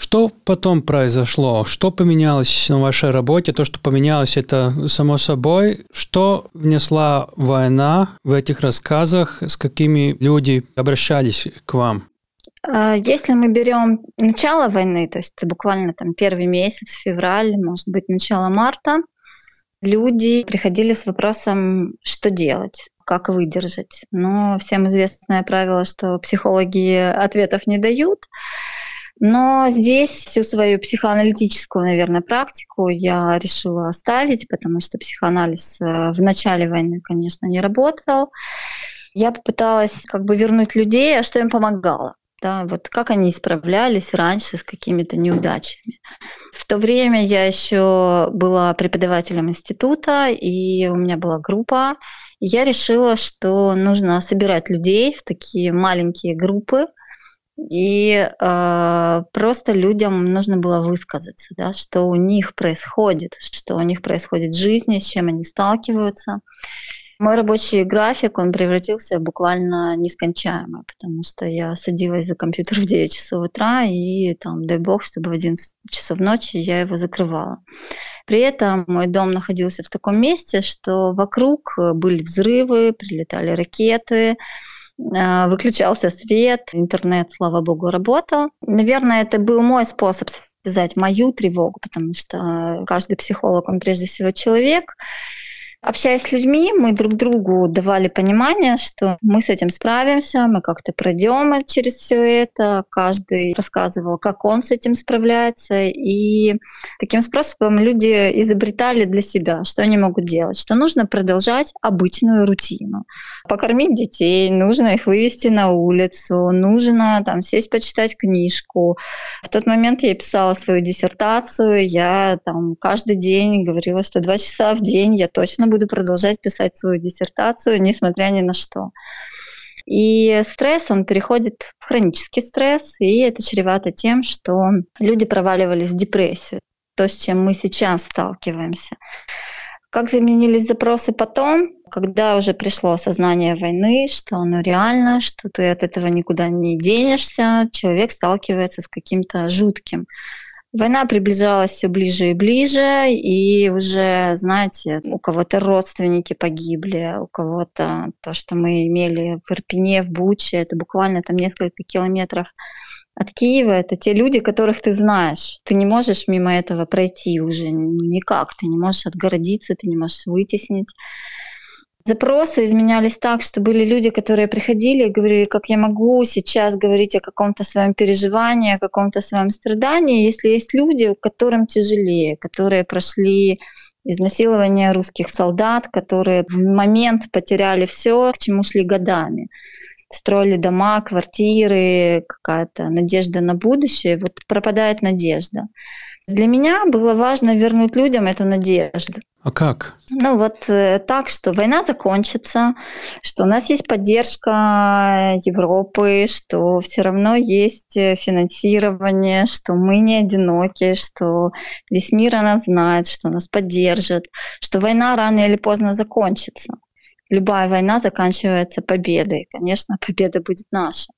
Что потом произошло? Что поменялось на вашей работе? То, что поменялось, это само собой. Что внесла война в этих рассказах? С какими люди обращались к вам? А, если мы берем начало войны, то есть буквально там первый месяц, февраль, может быть, начало марта, люди приходили с вопросом, что делать, как выдержать. Но всем известное правило, что психологи ответов не дают. Но здесь всю свою психоаналитическую, наверное, практику я решила оставить, потому что психоанализ э, в начале войны, конечно, не работал. Я попыталась как бы вернуть людей, а что им помогало. Да, вот как они справлялись раньше с какими-то неудачами. В то время я еще была преподавателем института, и у меня была группа, и я решила, что нужно собирать людей в такие маленькие группы, и э, просто людям нужно было высказаться, да, что у них происходит, что у них происходит в жизни, с чем они сталкиваются. Мой рабочий график, он превратился в буквально нескончаемый, потому что я садилась за компьютер в 9 часов утра, и там, дай бог, чтобы в 11 часов ночи я его закрывала. При этом мой дом находился в таком месте, что вокруг были взрывы, прилетали ракеты, выключался свет, интернет, слава богу, работал. Наверное, это был мой способ связать мою тревогу, потому что каждый психолог, он прежде всего человек, Общаясь с людьми, мы друг другу давали понимание, что мы с этим справимся, мы как-то пройдем через все это. Каждый рассказывал, как он с этим справляется. И таким способом люди изобретали для себя, что они могут делать, что нужно продолжать обычную рутину. Покормить детей, нужно их вывести на улицу, нужно там сесть почитать книжку. В тот момент я писала свою диссертацию, я там каждый день говорила, что два часа в день я точно буду продолжать писать свою диссертацию, несмотря ни на что. И стресс, он переходит в хронический стресс, и это чревато тем, что люди проваливались в депрессию, то, с чем мы сейчас сталкиваемся. Как заменились запросы потом, когда уже пришло осознание войны, что оно реально, что ты от этого никуда не денешься, человек сталкивается с каким-то жутким. Война приближалась все ближе и ближе, и уже, знаете, у кого-то родственники погибли, у кого-то то, что мы имели в Ирпене, в Буче, это буквально там несколько километров от Киева, это те люди, которых ты знаешь. Ты не можешь мимо этого пройти уже никак. Ты не можешь отгородиться, ты не можешь вытеснить. Запросы изменялись так, что были люди, которые приходили и говорили, как я могу сейчас говорить о каком-то своем переживании, о каком-то своем страдании, если есть люди, которым тяжелее, которые прошли изнасилование русских солдат, которые в момент потеряли все, к чему шли годами строили дома, квартиры, какая-то надежда на будущее, вот пропадает надежда. Для меня было важно вернуть людям эту надежду. А как? Ну вот э, так, что война закончится, что у нас есть поддержка Европы, что все равно есть э, финансирование, что мы не одиноки, что весь мир о нас знает, что нас поддержит, что война рано или поздно закончится любая война заканчивается победой. Конечно, победа будет наша.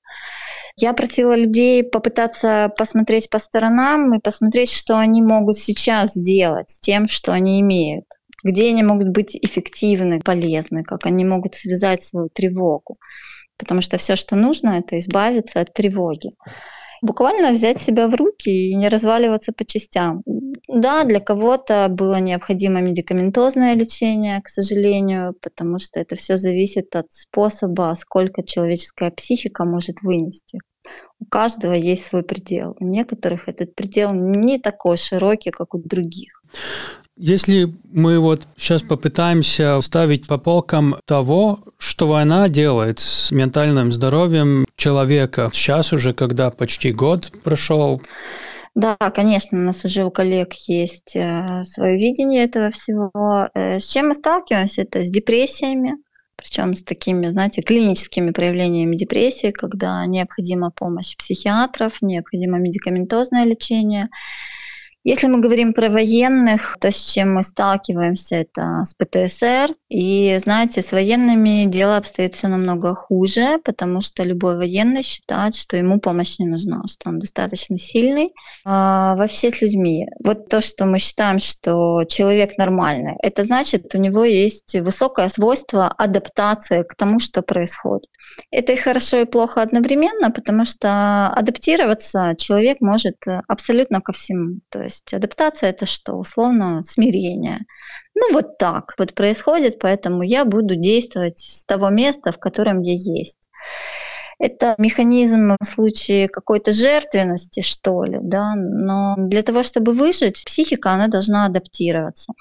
Я просила людей попытаться посмотреть по сторонам и посмотреть, что они могут сейчас сделать с тем, что они имеют где они могут быть эффективны, полезны, как они могут связать свою тревогу. Потому что все, что нужно, это избавиться от тревоги буквально взять себя в руки и не разваливаться по частям. Да, для кого-то было необходимо медикаментозное лечение, к сожалению, потому что это все зависит от способа, сколько человеческая психика может вынести. У каждого есть свой предел. У некоторых этот предел не такой широкий, как у других. Если мы вот сейчас попытаемся ставить по полкам того, что война делает с ментальным здоровьем человека, сейчас уже, когда почти год прошел, да, конечно, у нас уже у коллег есть э, свое видение этого всего. Э, с чем мы сталкиваемся? Это с депрессиями, причем с такими, знаете, клиническими проявлениями депрессии, когда необходима помощь психиатров, необходимо медикаментозное лечение. Если мы говорим про военных, то с чем мы сталкиваемся, это с ПТСР. И, знаете, с военными дело обстоит все намного хуже, потому что любой военный считает, что ему помощь не нужна, что он достаточно сильный. А вообще с людьми. Вот то, что мы считаем, что человек нормальный, это значит, у него есть высокое свойство адаптации к тому, что происходит. Это и хорошо, и плохо одновременно, потому что адаптироваться человек может абсолютно ко всему. То есть есть адаптация это что? Условно смирение. Ну вот так вот происходит, поэтому я буду действовать с того места, в котором я есть. Это механизм в случае какой-то жертвенности, что ли, да, но для того, чтобы выжить, психика, она должна адаптироваться.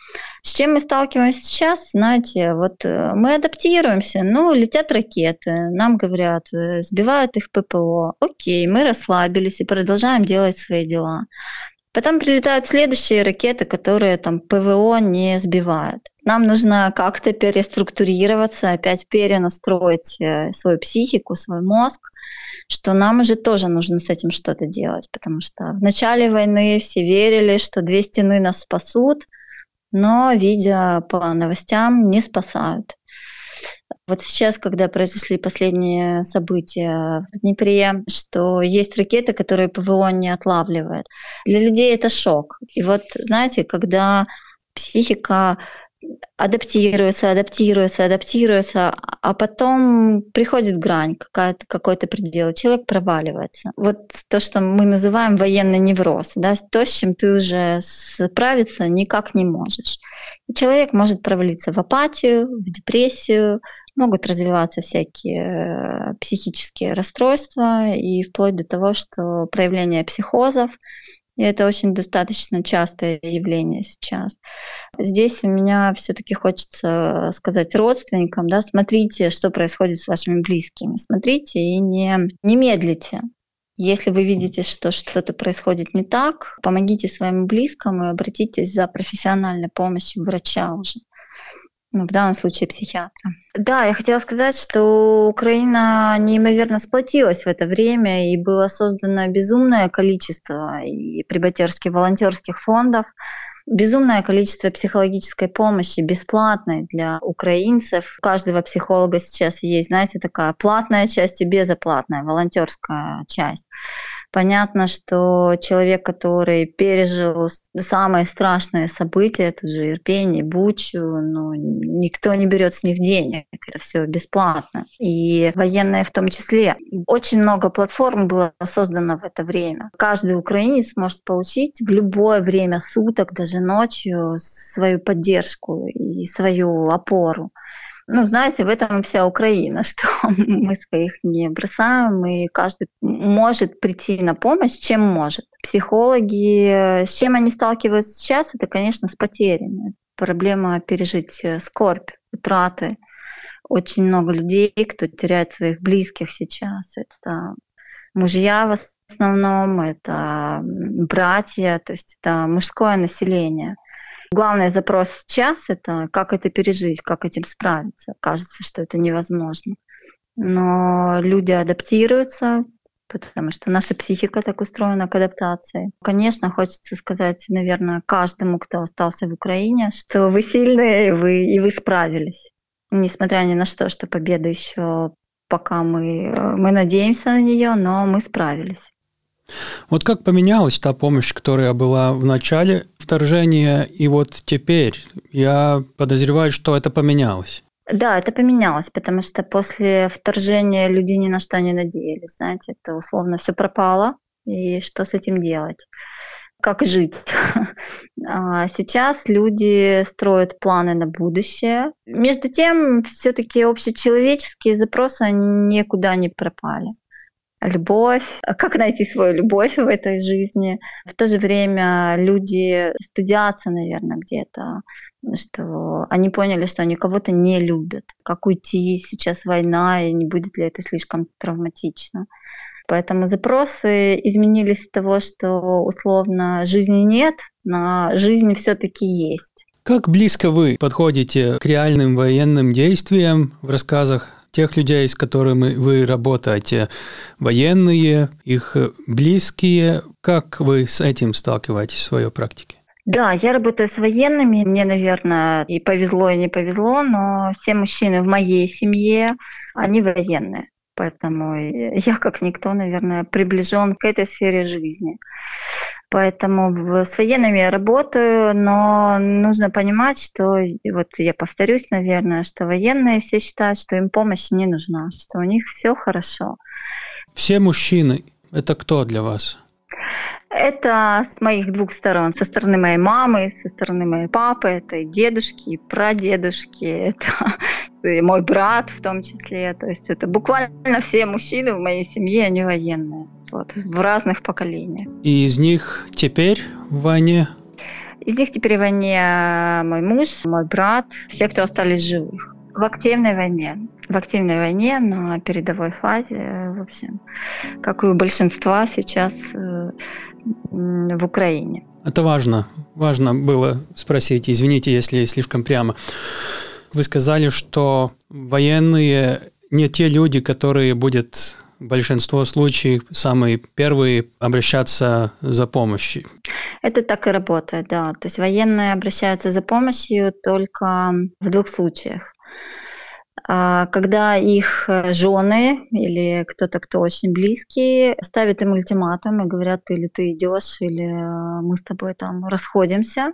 С чем мы сталкиваемся сейчас, знаете, вот э, мы адаптируемся, ну, летят ракеты, нам говорят, э, сбивают их ППО, окей, мы расслабились и продолжаем делать свои дела. Потом прилетают следующие ракеты, которые там ПВО не сбивают. Нам нужно как-то переструктурироваться, опять перенастроить э, свою психику, свой мозг, что нам уже тоже нужно с этим что-то делать, потому что в начале войны все верили, что две стены нас спасут, но, видя по новостям, не спасают. Вот сейчас, когда произошли последние события в Днепре, что есть ракеты, которые ПВО не отлавливает. Для людей это шок. И вот, знаете, когда психика адаптируется, адаптируется, адаптируется, а потом приходит грань, какая-то, какой-то предел, человек проваливается. Вот то, что мы называем военный невроз, да, то, с чем ты уже справиться никак не можешь. И человек может провалиться в апатию, в депрессию, могут развиваться всякие э, психические расстройства и вплоть до того, что проявление психозов, и это очень достаточно частое явление сейчас. Здесь у меня все-таки хочется сказать родственникам, да, смотрите, что происходит с вашими близкими, смотрите и не, не медлите. Если вы видите, что что-то происходит не так, помогите своему близкому и обратитесь за профессиональной помощью врача уже ну, в данном случае психиатра. Да, я хотела сказать, что Украина неимоверно сплотилась в это время, и было создано безумное количество и прибатерских волонтерских фондов, безумное количество психологической помощи бесплатной для украинцев. У каждого психолога сейчас есть, знаете, такая платная часть и безоплатная волонтерская часть. Понятно, что человек, который пережил самые страшные события, это же Ирпень Бучу, ну, никто не берет с них денег, это все бесплатно. И военные в том числе. Очень много платформ было создано в это время. Каждый украинец может получить в любое время суток, даже ночью, свою поддержку и свою опору. Ну, знаете, в этом вся Украина, что мы своих не бросаем, и каждый может прийти на помощь, чем может. Психологи, с чем они сталкиваются сейчас, это, конечно, с потерями. Проблема пережить э, скорбь, утраты. Очень много людей, кто теряет своих близких сейчас. Это мужья в основном, это братья, то есть это мужское население. Главный запрос сейчас – это как это пережить, как этим справиться. Кажется, что это невозможно. Но люди адаптируются, потому что наша психика так устроена к адаптации. Конечно, хочется сказать, наверное, каждому, кто остался в Украине, что вы сильные, и вы, и вы справились. Несмотря ни на что, что победа еще пока мы, мы надеемся на нее, но мы справились. Вот как поменялась та помощь, которая была в начале вторжения, и вот теперь? Я подозреваю, что это поменялось. Да, это поменялось, потому что после вторжения люди ни на что не надеялись. Знаете, это условно все пропало, и что с этим делать? Как жить? А сейчас люди строят планы на будущее. Между тем, все-таки общечеловеческие запросы никуда не пропали любовь, как найти свою любовь в этой жизни. В то же время люди стыдятся, наверное, где-то, что они поняли, что они кого-то не любят. Как уйти, сейчас война, и не будет ли это слишком травматично. Поэтому запросы изменились с того, что условно жизни нет, но жизнь все-таки есть. Как близко вы подходите к реальным военным действиям в рассказах тех людей, с которыми вы работаете, военные, их близкие. Как вы с этим сталкиваетесь в своей практике? Да, я работаю с военными. Мне, наверное, и повезло, и не повезло, но все мужчины в моей семье, они военные. Поэтому я, как никто, наверное, приближен к этой сфере жизни. Поэтому с военными я работаю, но нужно понимать, что, вот я повторюсь, наверное, что военные все считают, что им помощь не нужна, что у них все хорошо. Все мужчины – это кто для вас? Это с моих двух сторон. Со стороны моей мамы, со стороны моей папы. Это и дедушки, и прадедушки. Это и мой брат в том числе. То есть это буквально все мужчины в моей семье, они военные. Вот, в разных поколениях. И из них теперь в войне? Из них теперь в войне мой муж, мой брат, все, кто остались живых. В активной войне. В активной войне на передовой фазе, в общем, как и у большинства сейчас э, в Украине. Это важно. Важно было спросить. Извините, если слишком прямо. Вы сказали, что военные не те люди, которые будут большинство случаев самые первые обращаться за помощью. Это так и работает, да. То есть военные обращаются за помощью только в двух случаях. А, когда их жены или кто-то, кто очень близкий, ставят им ультиматум и говорят, или ты идешь, или э, мы с тобой там расходимся.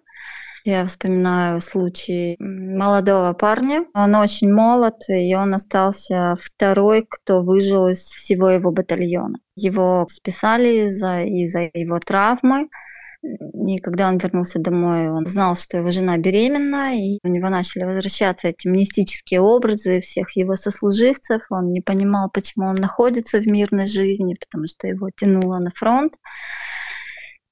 Я вспоминаю случай молодого парня. Он очень молод, и он остался второй, кто выжил из всего его батальона. Его списали из-за из его травмы. И когда он вернулся домой, он знал, что его жена беременна, и у него начали возвращаться эти мистические образы всех его сослуживцев. Он не понимал, почему он находится в мирной жизни, потому что его тянуло на фронт.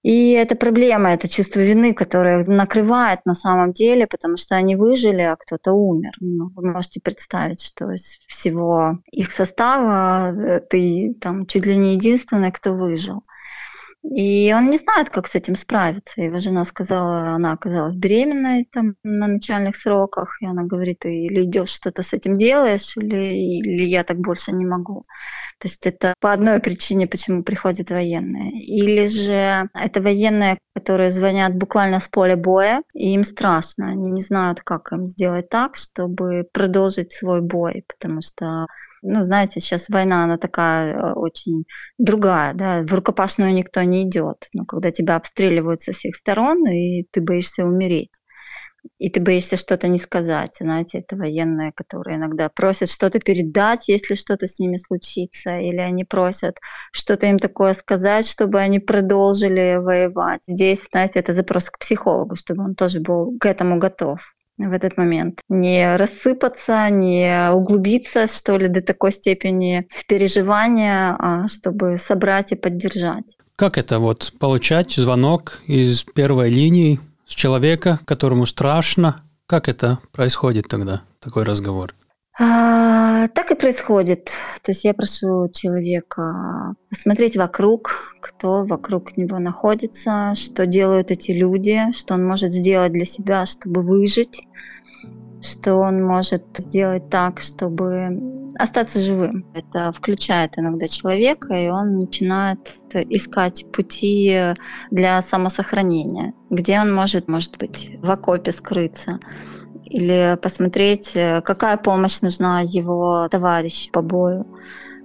И это проблема, это чувство вины, которое накрывает на самом деле, потому что они выжили, а кто-то умер. Ну, вы можете представить, что из всего их состава э, ты там чуть ли не единственный, кто выжил. И он не знает, как с этим справиться. Его жена сказала, она оказалась беременной там, на начальных сроках, и она говорит, или идешь что-то с этим делаешь, или, или я так больше не могу. То есть это по одной причине, почему приходят военные. Или же это военные, которые звонят буквально с поля боя, и им страшно. Они не знают, как им сделать так, чтобы продолжить свой бой, потому что Ну, знаете, сейчас война, она такая э, очень другая, да, в рукопашную никто не идет. Но когда тебя обстреливают со всех сторон, и ты боишься умереть и ты боишься что-то не сказать. Знаете, это военные, которые иногда просят что-то передать, если что-то с ними случится, или они просят что-то им такое сказать, чтобы они продолжили воевать. Здесь, знаете, это запрос к психологу, чтобы он тоже был к этому готов в этот момент. Не рассыпаться, не углубиться, что ли, до такой степени в переживания, а чтобы собрать и поддержать. Как это вот получать звонок из первой линии с человека, которому страшно. Как это происходит тогда, такой разговор? А, так и происходит. То есть я прошу человека посмотреть вокруг, кто вокруг него находится, что делают эти люди, что он может сделать для себя, чтобы выжить, что он может сделать так, чтобы остаться живым. Это включает иногда человека, и он начинает искать пути для самосохранения, где он может, может быть, в окопе скрыться, или посмотреть, какая помощь нужна его товарищу по бою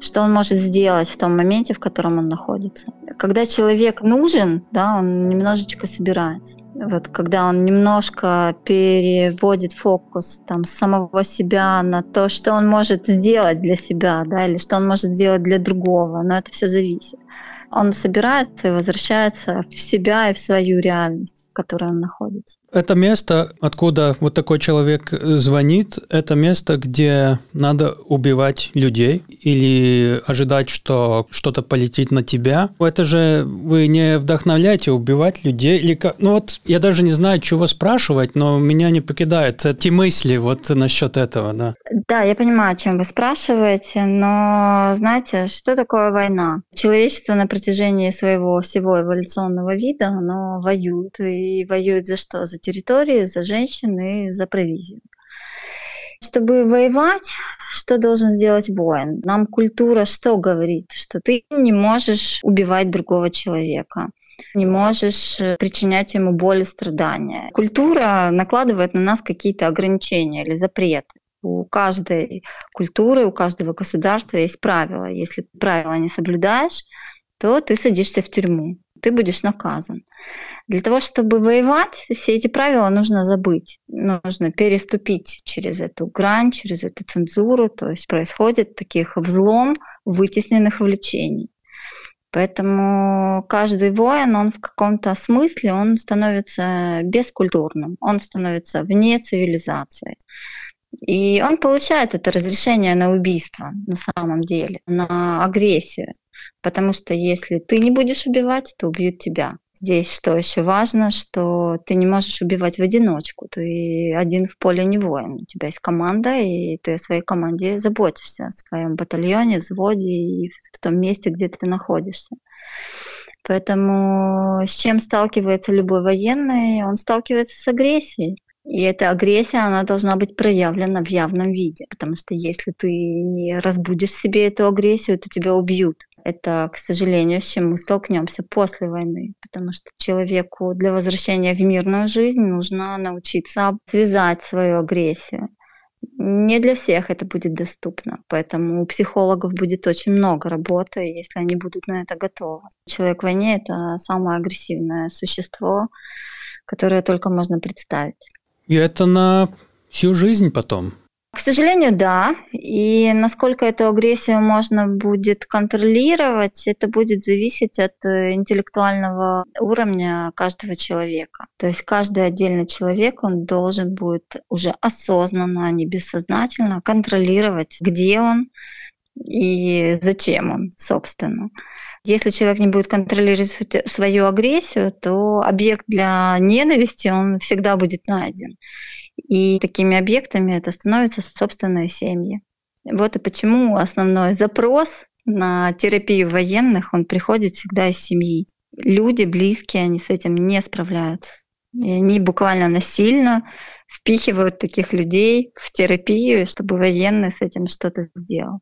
что он может сделать в том моменте, в котором он находится. Когда человек нужен, да, он немножечко собирается. Вот когда он немножко переводит фокус там, самого себя на то, что он может сделать для себя, да, или что он может сделать для другого, но это все зависит. Он собирается и возвращается в себя и в свою реальность, в которой он находится. Это место, откуда вот такой человек звонит, это место, где надо убивать людей или ожидать, что что-то полетит на тебя. Это же вы не вдохновляете убивать людей или как? Ну вот я даже не знаю, чего спрашивать, но меня не покидает эти мысли вот насчет этого, да. Да, я понимаю, о чем вы спрашиваете, но знаете, что такое война? Человечество на протяжении своего всего эволюционного вида, оно воюет. И воюет за что? За территории, за женщин и за провизию. Чтобы воевать, что должен сделать воин? Нам культура что говорит? Что ты не можешь убивать другого человека не можешь причинять ему боль и страдания. Культура накладывает на нас какие-то ограничения или запреты. У каждой культуры, у каждого государства есть правила. Если правила не соблюдаешь, то ты садишься в тюрьму, ты будешь наказан. Для того, чтобы воевать, все эти правила нужно забыть. Нужно переступить через эту грань, через эту цензуру. То есть происходит таких взлом вытесненных влечений. Поэтому каждый воин, он в каком-то смысле, он становится бескультурным, он становится вне цивилизации. И он получает это разрешение на убийство на самом деле, на агрессию. Потому что если ты не будешь убивать, то убьют тебя. Здесь что еще важно, что ты не можешь убивать в одиночку. Ты один в поле не воин. У тебя есть команда, и ты о своей команде заботишься, о своем батальоне, взводе и в том месте, где ты находишься. Поэтому с чем сталкивается любой военный? Он сталкивается с агрессией. И эта агрессия, она должна быть проявлена в явном виде, потому что если ты не разбудишь себе эту агрессию, то тебя убьют. Это, к сожалению, с чем мы столкнемся после войны, потому что человеку для возвращения в мирную жизнь нужно научиться связать свою агрессию. Не для всех это будет доступно, поэтому у психологов будет очень много работы, если они будут на это готовы. Человек в войне — это самое агрессивное существо, которое только можно представить. И это на всю жизнь потом. К сожалению, да. И насколько эту агрессию можно будет контролировать, это будет зависеть от э, интеллектуального уровня каждого человека. То есть каждый отдельный человек, он должен будет уже осознанно, а не бессознательно контролировать, где он и зачем он, собственно. Если человек не будет контролировать свою агрессию, то объект для ненависти, он всегда будет найден. И такими объектами это становятся собственные семьи. Вот и почему основной запрос на терапию военных, он приходит всегда из семьи. Люди близкие, они с этим не справляются. И они буквально насильно впихивают таких людей в терапию, чтобы военный с этим что-то сделал.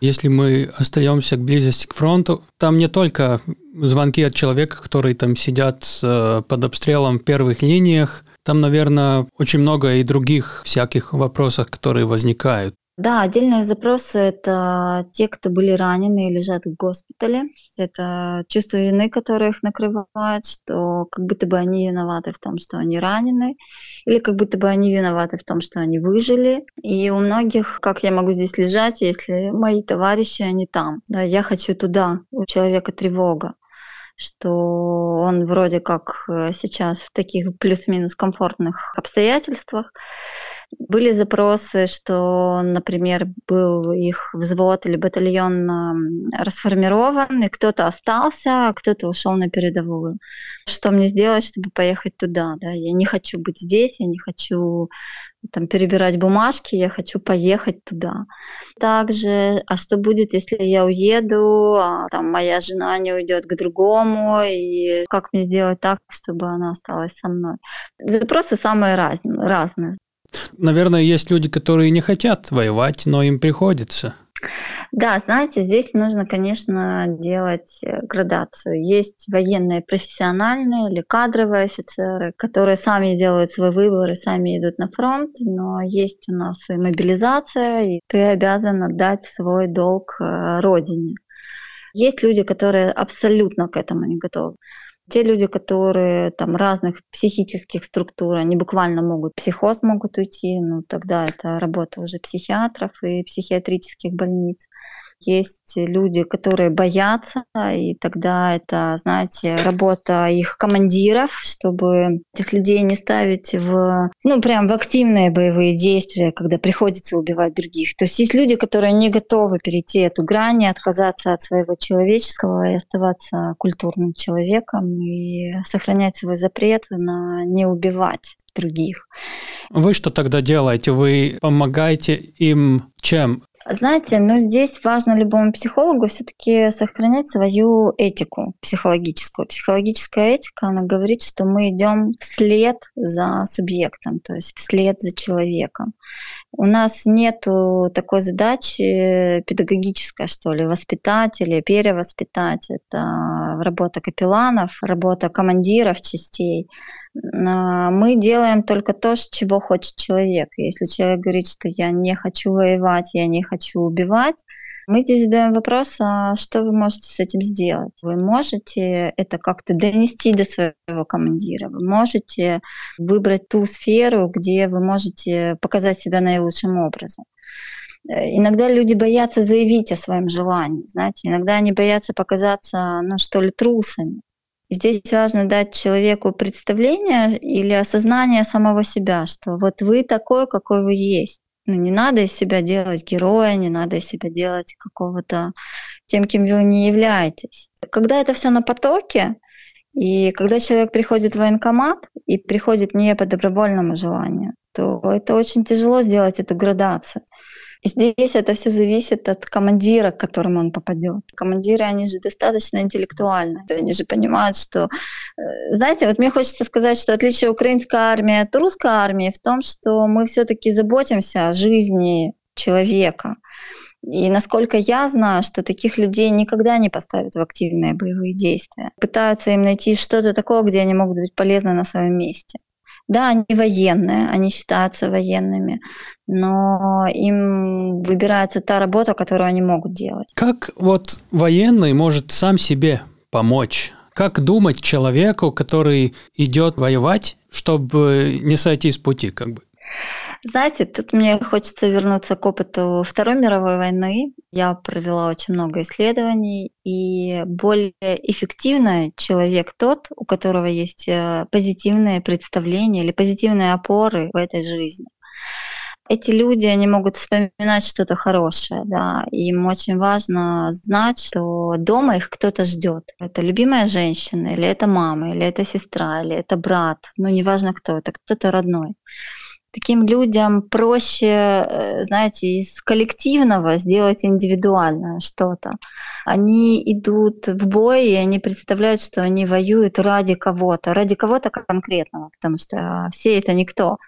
Если мы остаемся к близости к фронту, там не только звонки от человека, которые там сидят э, под обстрелом в первых линиях, там, наверное, очень много и других всяких вопросов, которые возникают. Да, отдельные запросы – это те, кто были ранены и лежат в госпитале. Это чувство вины, которое их накрывает, что как будто бы они виноваты в том, что они ранены, или как будто бы они виноваты в том, что они выжили. И у многих, как я могу здесь лежать, если мои товарищи, они там. Да, я хочу туда. У человека тревога что он вроде как э, сейчас в таких плюс-минус комфортных обстоятельствах, были запросы, что, например, был их взвод или батальон расформирован, и кто-то остался, а кто-то ушел на передовую. Что мне сделать, чтобы поехать туда? Да? Я не хочу быть здесь, я не хочу там, перебирать бумажки, я хочу поехать туда. Также, а что будет, если я уеду, а там моя жена не уйдет к другому, и как мне сделать так, чтобы она осталась со мной? Запросы самые разные. разные. Наверное, есть люди, которые не хотят воевать, но им приходится. Да, знаете, здесь нужно, конечно, делать э, градацию. Есть военные профессиональные или кадровые офицеры, которые сами делают свой выбор и сами идут на фронт, но есть у нас и мобилизация, и ты обязан отдать свой долг э, родине. Есть люди, которые абсолютно к этому не готовы. Те люди, которые там разных психических структур, они буквально могут, психоз могут уйти, ну тогда это работа уже психиатров и психиатрических больниц. Есть люди, которые боятся, и тогда это, знаете, работа их командиров, чтобы этих людей не ставить в, ну, прям в активные боевые действия, когда приходится убивать других. То есть есть люди, которые не готовы перейти эту грань, и отказаться от своего человеческого и оставаться культурным человеком и сохранять свой запрет на не убивать других. Вы что тогда делаете? Вы помогаете им чем? Знаете, ну здесь важно любому психологу все-таки сохранять свою этику психологическую. Психологическая этика, она говорит, что мы идем вслед за субъектом, то есть вслед за человеком. У нас нет такой задачи педагогической, что ли, воспитать или перевоспитать. Это работа капелланов, работа командиров частей. А, мы делаем только то, чего хочет человек. Если человек говорит, что я не хочу воевать, я не хочу убивать, мы здесь задаем вопрос, а что вы можете с этим сделать? Вы можете это как-то донести до своего командира, вы можете выбрать ту сферу, где вы можете показать себя наилучшим образом. Э, иногда люди боятся заявить о своем желании, знаете, иногда они боятся показаться, ну что ли, трусами. Здесь важно дать человеку представление или осознание самого себя, что вот вы такой, какой вы есть. Ну, не надо из себя делать героя, не надо из себя делать какого-то тем, кем вы не являетесь. Когда это все на потоке, и когда человек приходит в военкомат и приходит не по добровольному желанию, то это очень тяжело сделать эту градацию. Здесь это все зависит от командира, к которому он попадет. Командиры, они же достаточно интеллектуальны. Они же понимают, что... Э, знаете, вот мне хочется сказать, что отличие украинской армии от русской армии в том, что мы все-таки заботимся о жизни человека. И насколько я знаю, что таких людей никогда не поставят в активные боевые действия. Пытаются им найти что-то такое, где они могут быть полезны на своем месте. Да, они военные, они считаются военными, но им выбирается та работа, которую они могут делать. Как вот военный может сам себе помочь? Как думать человеку, который идет воевать, чтобы не сойти с пути, как бы? Знаете, тут мне хочется вернуться к опыту Второй мировой войны. Я провела очень много исследований, и более эффективный человек тот, у которого есть э, позитивные представления или позитивные опоры в этой жизни. Эти люди, они могут вспоминать что-то хорошее, да, им очень важно знать, что дома их кто-то ждет. Это любимая женщина, или это мама, или это сестра, или это брат, ну неважно кто, это кто-то родной таким людям проще, э, знаете, из коллективного сделать индивидуальное что-то. Они идут в бой, и они представляют, что они воюют ради кого-то, ради кого-то конкретного, потому что все это никто.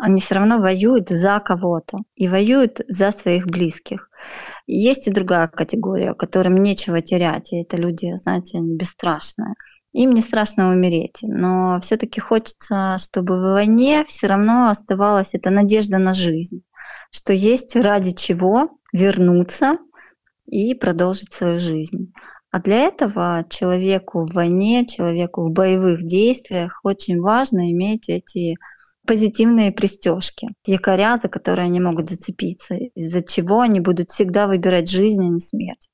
Они все равно воюют за кого-то и воюют за своих близких. Есть и другая категория, которым нечего терять, и это люди, знаете, они бесстрашные им не страшно умереть. Но все-таки хочется, чтобы в войне все равно оставалась эта надежда на жизнь что есть ради чего вернуться и продолжить свою жизнь. А для этого человеку в войне, человеку в боевых действиях очень важно иметь эти позитивные пристежки, якоря, за которые они могут зацепиться, из-за чего они будут всегда выбирать жизнь, а не смерть.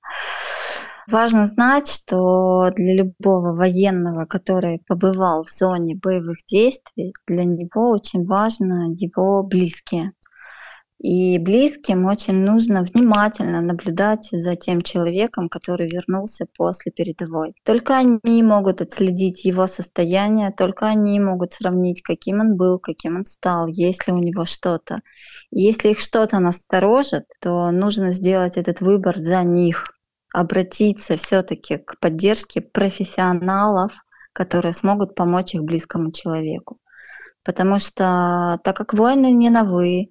Важно знать, что для любого военного, который побывал в зоне боевых действий, для него очень важно его близкие. И близким очень нужно внимательно наблюдать за тем человеком, который вернулся после передовой. Только они могут отследить его состояние, только они могут сравнить, каким он был, каким он стал, есть ли у него что-то. Если их что-то насторожит, то нужно сделать этот выбор за них, обратиться все-таки к поддержке профессионалов, которые смогут помочь их близкому человеку. Потому что так как войны не новые,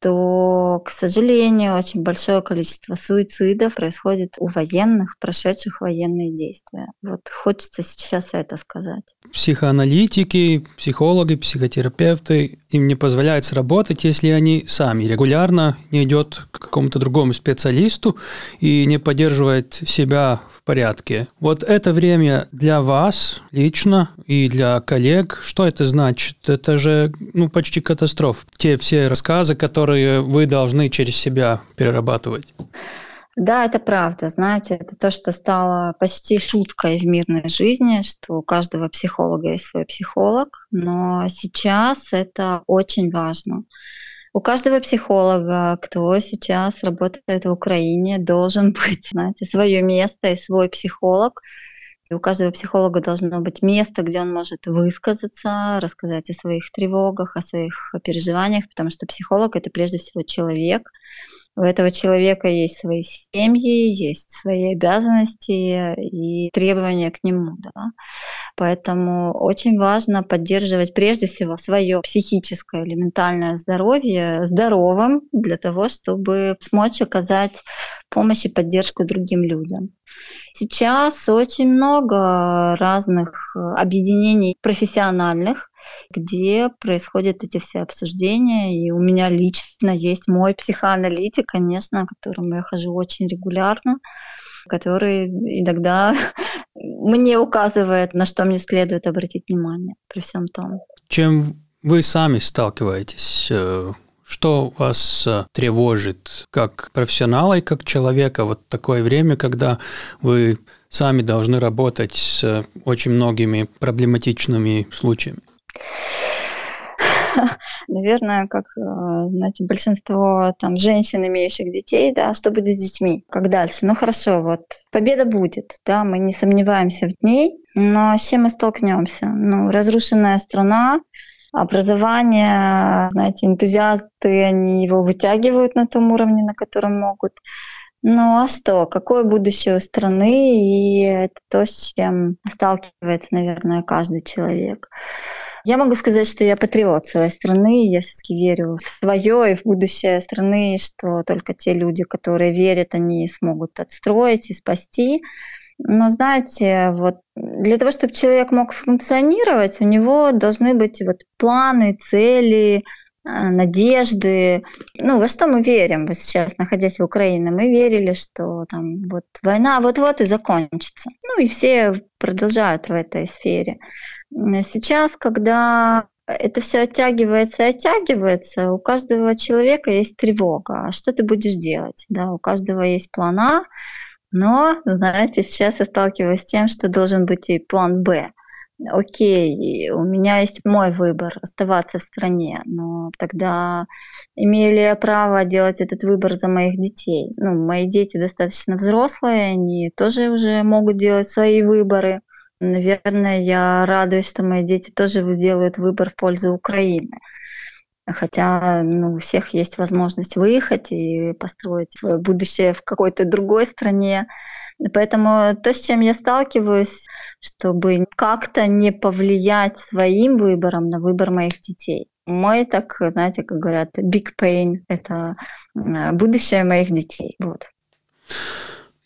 то, к сожалению, очень большое количество суицидов происходит у военных, прошедших военные действия. Вот хочется сейчас это сказать. Психоаналитики, психологи, психотерапевты, им не позволяют сработать, если они сами регулярно не идет к какому-то другому специалисту и не поддерживает себя в порядке. Вот это время для вас лично и для коллег, что это значит? Это же ну, почти катастрофа. Те все рассказы, которые вы должны через себя перерабатывать. Да, это правда. Знаете, это то, что стало почти шуткой в мирной жизни, что у каждого психолога есть свой психолог, но сейчас это очень важно. У каждого психолога, кто сейчас работает в Украине, должен быть, знаете, свое место и свой психолог. И у каждого психолога должно быть место, где он может высказаться, рассказать о своих тревогах, о своих переживаниях, потому что психолог это прежде всего человек, у этого человека есть свои семьи, есть свои обязанности и требования к нему. Да? Поэтому очень важно поддерживать прежде всего свое психическое или ментальное здоровье здоровым для того, чтобы смочь оказать помощь и поддержку другим людям. Сейчас очень много разных объединений профессиональных, где происходят эти все обсуждения. И у меня лично есть мой психоаналитик, конечно, к которому я хожу очень регулярно, который иногда мне указывает, на что мне следует обратить внимание при всем том. Чем вы сами сталкиваетесь? Э, что вас э, тревожит как профессионала и как человека вот такое время, когда вы сами должны работать с очень многими проблематичными случаями? Наверное, как, э, знаете, большинство там женщин, имеющих детей, да, что будет с детьми, как дальше. Ну хорошо, вот победа будет, да, мы не сомневаемся в ней, но с чем мы столкнемся? Ну, разрушенная страна, образование, знаете, энтузиасты, они его вытягивают на том уровне, на котором могут. Ну а что? Какое будущее у страны? И это то, с чем сталкивается, наверное, каждый человек. Я могу сказать, что я патриот своей страны, я все-таки верю в свое и в будущее страны, что только те люди, которые верят, они смогут отстроить и спасти. Но знаете, вот для того, чтобы человек мог функционировать, у него должны быть вот планы, цели, а, надежды. Ну, во что мы верим вот сейчас, находясь в Украине? Мы верили, что там вот война вот-вот и закончится. Ну и все продолжают в этой сфере. Сейчас, когда это все оттягивается и оттягивается, у каждого человека есть тревога. А что ты будешь делать? Да, у каждого есть план А, но, знаете, сейчас я сталкиваюсь с тем, что должен быть и план Б. Окей, у меня есть мой выбор оставаться в стране, но тогда имею ли я право делать этот выбор за моих детей? Ну, мои дети достаточно взрослые, они тоже уже могут делать свои выборы. Наверное, я радуюсь, что мои дети тоже делают выбор в пользу Украины. Хотя ну, у всех есть возможность выехать и построить свое будущее в какой-то другой стране. Поэтому то, с чем я сталкиваюсь, чтобы как-то не повлиять своим выбором на выбор моих детей. Мой, так, знаете, как говорят, big pain – это будущее моих детей. Вот.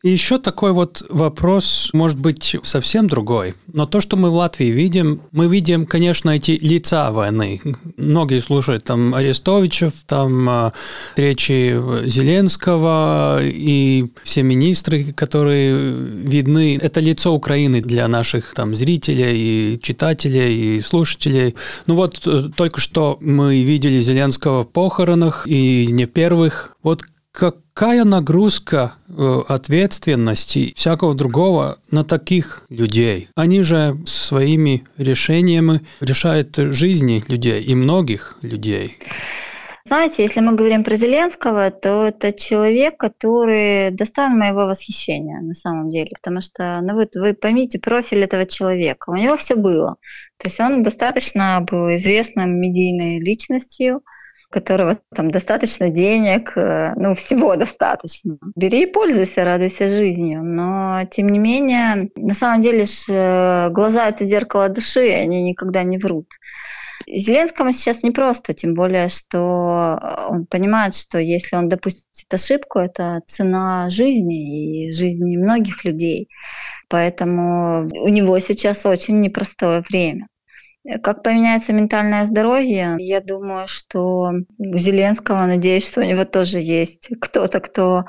И еще такой вот вопрос, может быть, совсем другой. Но то, что мы в Латвии видим, мы видим, конечно, эти лица войны. Многие слушают там Арестовичев, там э, речи Зеленского и все министры, которые видны. Это лицо Украины для наших там зрителей и читателей и слушателей. Ну вот э, только что мы видели Зеленского в похоронах и не первых. Вот какая нагрузка э, ответственности всякого другого на таких людей? Они же своими решениями решают жизни людей и многих людей. Знаете, если мы говорим про Зеленского, то это человек, который достоин моего восхищения на самом деле, потому что, ну вот вы поймите профиль этого человека, у него все было. То есть он достаточно был известным медийной личностью, которого там достаточно денег, э, ну, всего достаточно. Бери и пользуйся, радуйся жизнью. Но, тем не менее, на самом деле ж, э, глаза — это зеркало души, они никогда не врут. Зеленскому сейчас непросто, тем более, что он понимает, что если он допустит ошибку, это цена жизни и жизни многих людей. Поэтому у него сейчас очень непростое время. Как поменяется ментальное здоровье? Я думаю, что у Зеленского, надеюсь, что у него тоже есть кто-то, кто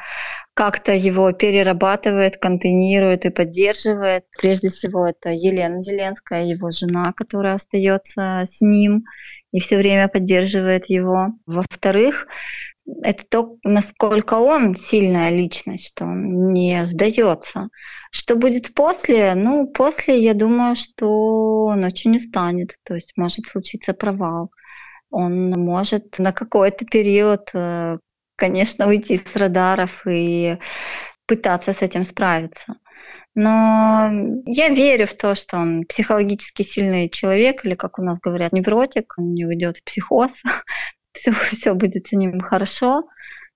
как-то его перерабатывает, контейнирует и поддерживает. Прежде всего, это Елена Зеленская, его жена, которая остается с ним и все время поддерживает его. Во-вторых, это то, насколько он сильная личность, что он не сдается. Что будет после? Ну, после, я думаю, что он очень устанет, то есть может случиться провал. Он может на какой-то период, э, конечно, уйти с радаров и пытаться с этим справиться. Но я верю в то, что он психологически сильный человек, или, как у нас говорят, невротик, он не уйдет в психоз, все, все будет с ним хорошо.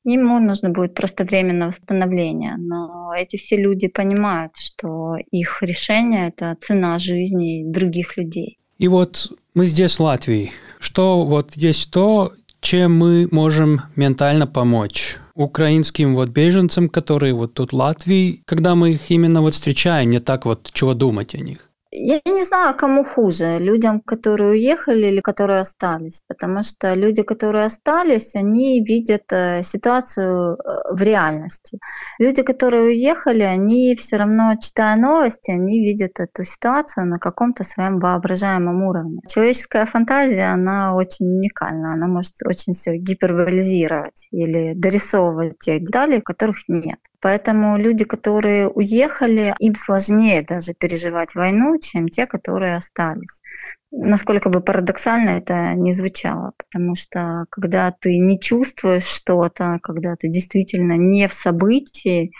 Ему нужно будет просто время на восстановление. Но эти все люди понимают, что их решение – это цена жизни других людей. И вот мы здесь, в Латвии. Что вот есть то, чем мы можем ментально помочь украинским вот беженцам, которые вот тут в Латвии, когда мы их именно вот встречаем, не так вот чего думать о них? Я не знаю, кому хуже, людям, которые уехали или которые остались, потому что люди, которые остались, они видят э, ситуацию э, в реальности. Люди, которые уехали, они все равно, читая новости, они видят эту ситуацию на каком-то своем воображаемом уровне. Человеческая фантазия, она очень уникальна, она может очень все гиперболизировать или дорисовывать те детали, которых нет. Поэтому люди, которые уехали, им сложнее даже переживать войну, чем те, которые остались. Насколько бы парадоксально это не звучало, потому что когда ты не чувствуешь что-то, когда ты действительно не в событии,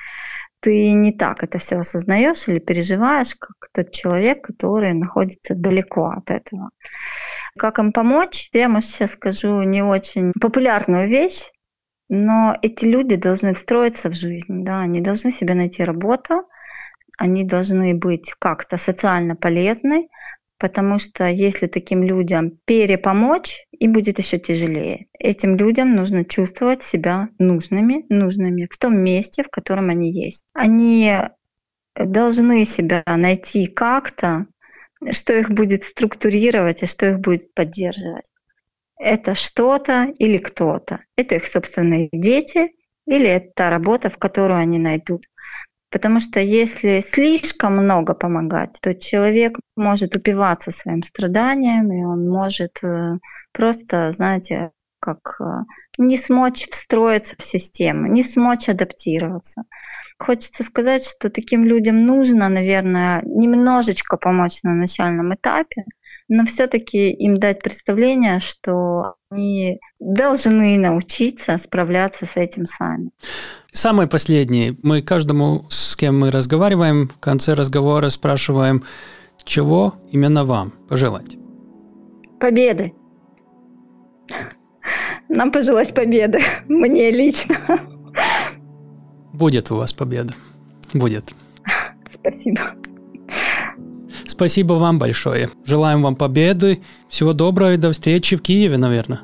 ты не так это все осознаешь или переживаешь, как тот человек, который находится далеко от этого. Как им помочь? Я, может, сейчас скажу не очень популярную вещь, но эти люди должны встроиться в жизнь, да, они должны себе найти работу, они должны быть как-то социально полезны, потому что если таким людям перепомочь, им будет еще тяжелее. Этим людям нужно чувствовать себя нужными, нужными в том месте, в котором они есть. Они должны себя найти как-то, что их будет структурировать и что их будет поддерживать это что-то или кто-то. Это их собственные дети или это та работа, в которую они найдут. Потому что если слишком много помогать, то человек может упиваться своим страданием, и он может э, просто, знаете, как э, не смочь встроиться в систему, не смочь адаптироваться. Хочется сказать, что таким людям нужно, наверное, немножечко помочь на начальном этапе, но все-таки им дать представление, что они должны научиться справляться с этим сами. Самое последнее. Мы каждому, с кем мы разговариваем, в конце разговора спрашиваем, чего именно вам пожелать? Победы. Нам пожелать победы. Мне лично. Будет у вас победа. Будет. Спасибо. Спасибо вам большое. Желаем вам победы. Всего доброго и до встречи в Киеве, наверное.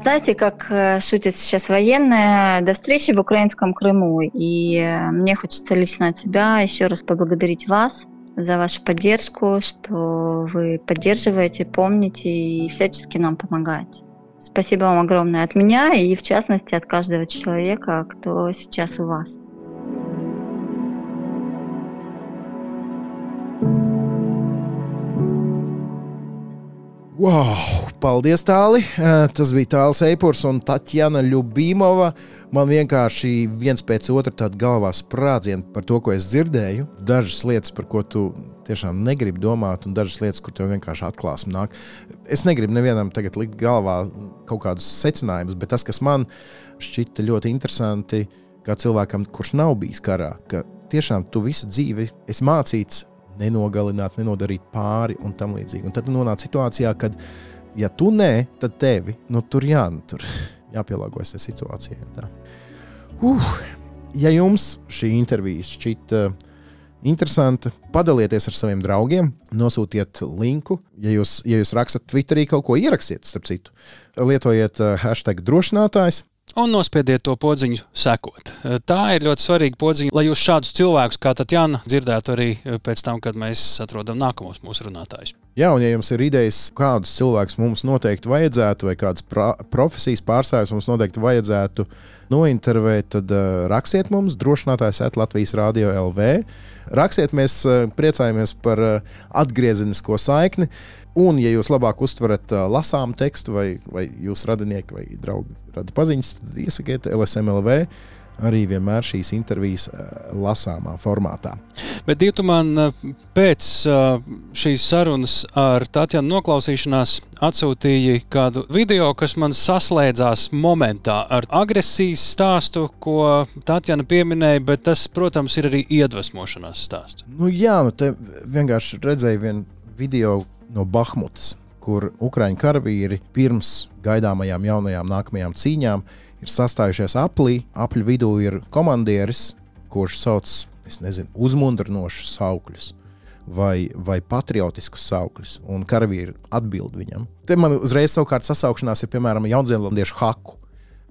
Знаете, как э, шутят сейчас военные, до встречи в украинском Крыму. И э, мне хочется лично от себя еще раз поблагодарить вас за вашу поддержку, что вы поддерживаете, помните и всячески нам помогаете. Спасибо вам огромное от меня и в частности от каждого человека, кто сейчас у вас. Wow! Paldies, Tāli! Eh, tas bija Tāls Eipurs un Tatjana Ljubīmova. Man vienkārši viens pēc otra tāda galvā sprādziena par to, ko es dzirdēju. Dažas lietas, par ko tu tiešām negribi domāt, un dažas lietas, kur tev vienkārši atklāsme nāk. Es negribu nevienam tagad likt galvā kaut kādus secinājumus, bet tas, kas man šķita ļoti interesanti, kā cilvēkam, kurš nav bijis karā, ka tiešām tu visu dzīvi esi mācīts nenogalināt, nenodarīt pāri un tam līdzīgi. Un tad nonāca situācijā, kad, ja tu nē, tad tevi nu, tur, jā, nu, tur jāpielāgojas tajā situācijai. Tā. Uh, ja jums šī intervija šķita interesanta, padalieties ar saviem draugiem, nosūtiet linku. Ja jūs, ja jūs rakstat Twitterī kaut ko ierakstiet, starp citu, lietojiet uh, hashtag drošinātājs un nospiediet to podziņu sekot. Tā ir ļoti svarīga podziņa, lai jūs šādus cilvēkus kā Tatjana dzirdētu arī pēc tam, kad mēs atrodam nākamos mūsu runātājus. Jā, un ja jums ir idejas, kādus cilvēkus mums noteikti vajadzētu, vai kādas profesijas pārstāvjus mums noteikti vajadzētu nointervēt, tad uh, rakstiet mums drošinātājs at Latvijas Rādio LV. Rakstiet, mēs uh, priecājamies par uh, atgriezenisko saikni. Un, ja jūs labāk uztverat uh, lasām tekstu, vai, vai jūsu radinieki vai draugi rada paziņas, tad iesakiet LSMLV. Arī vienmēr šīs intervijas uh, lasāmā formātā. Bet, Dietu, man pēc uh, šīs sarunas ar Tatjanu noklausīšanās atsūtīja kādu video, kas man saslēdzās momentā ar agresijas stāstu, ko Tatjana pieminēja, bet tas, protams, ir arī iedvesmošanās stāsts. Nu, jā, nu te vienkārši redzēju vienu video, no Bahmutas, kur Ukrāņu karavīri pirms gaidāmajām jaunajām nākamajām cīņām ir sastājušies aplī. Apļu vidū ir komandieris, kurš sauc nezinu, uzmundrinošus saukļus. Vai, vai patriotiskus saukļus, un karavīri atbild viņam. Te man uzreiz savukārt sasaukšanās ir piemēram jaunzēlandiešu haku.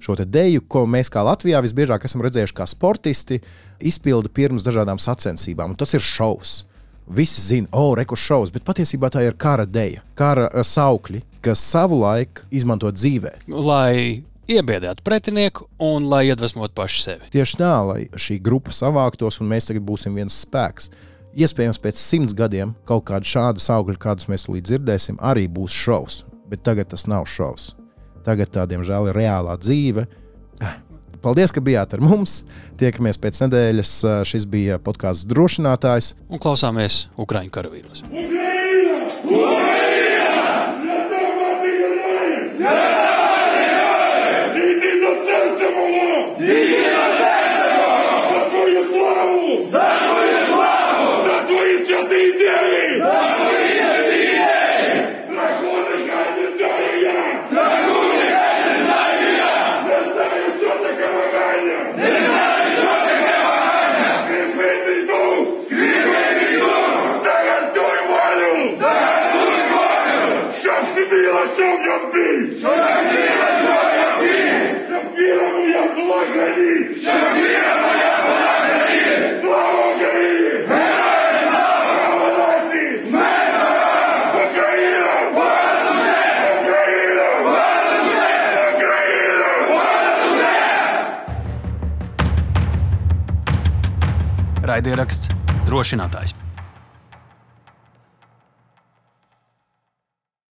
Šo deju, ko mēs kā Latvijā visbiežāk esam redzējuši, kā sportisti izpilda pirms dažādām sacensībām. Un tas ir šovs. Visi zina, o, oh, rekurss šovs, bet patiesībā tā ir kara deja, kara eh, saukļi, kas savu laiku izmanto dzīvē. Lai iebiedētu pretinieku un lai iedvesmotu pašu sevi. Tieši tā, lai šī grupa savāktos un mēs tagad būsim viens spēks. Iespējams, pēc simts gadiem kaut kāda šāda saukļa, kādus mēs līdz dzirdēsim, arī būs šovs. Bet tagad tas nav šovs. Tagad tā, diemžēl, ir reālā dzīve. Paldies, ka bijāt ar mums. Tiekamies pēc nedēļas. Šis bija podkāsts drošinātājs. Un klausāmies Ukraiņu karavīros. Ukraina! Raidieraksts drošinātājs.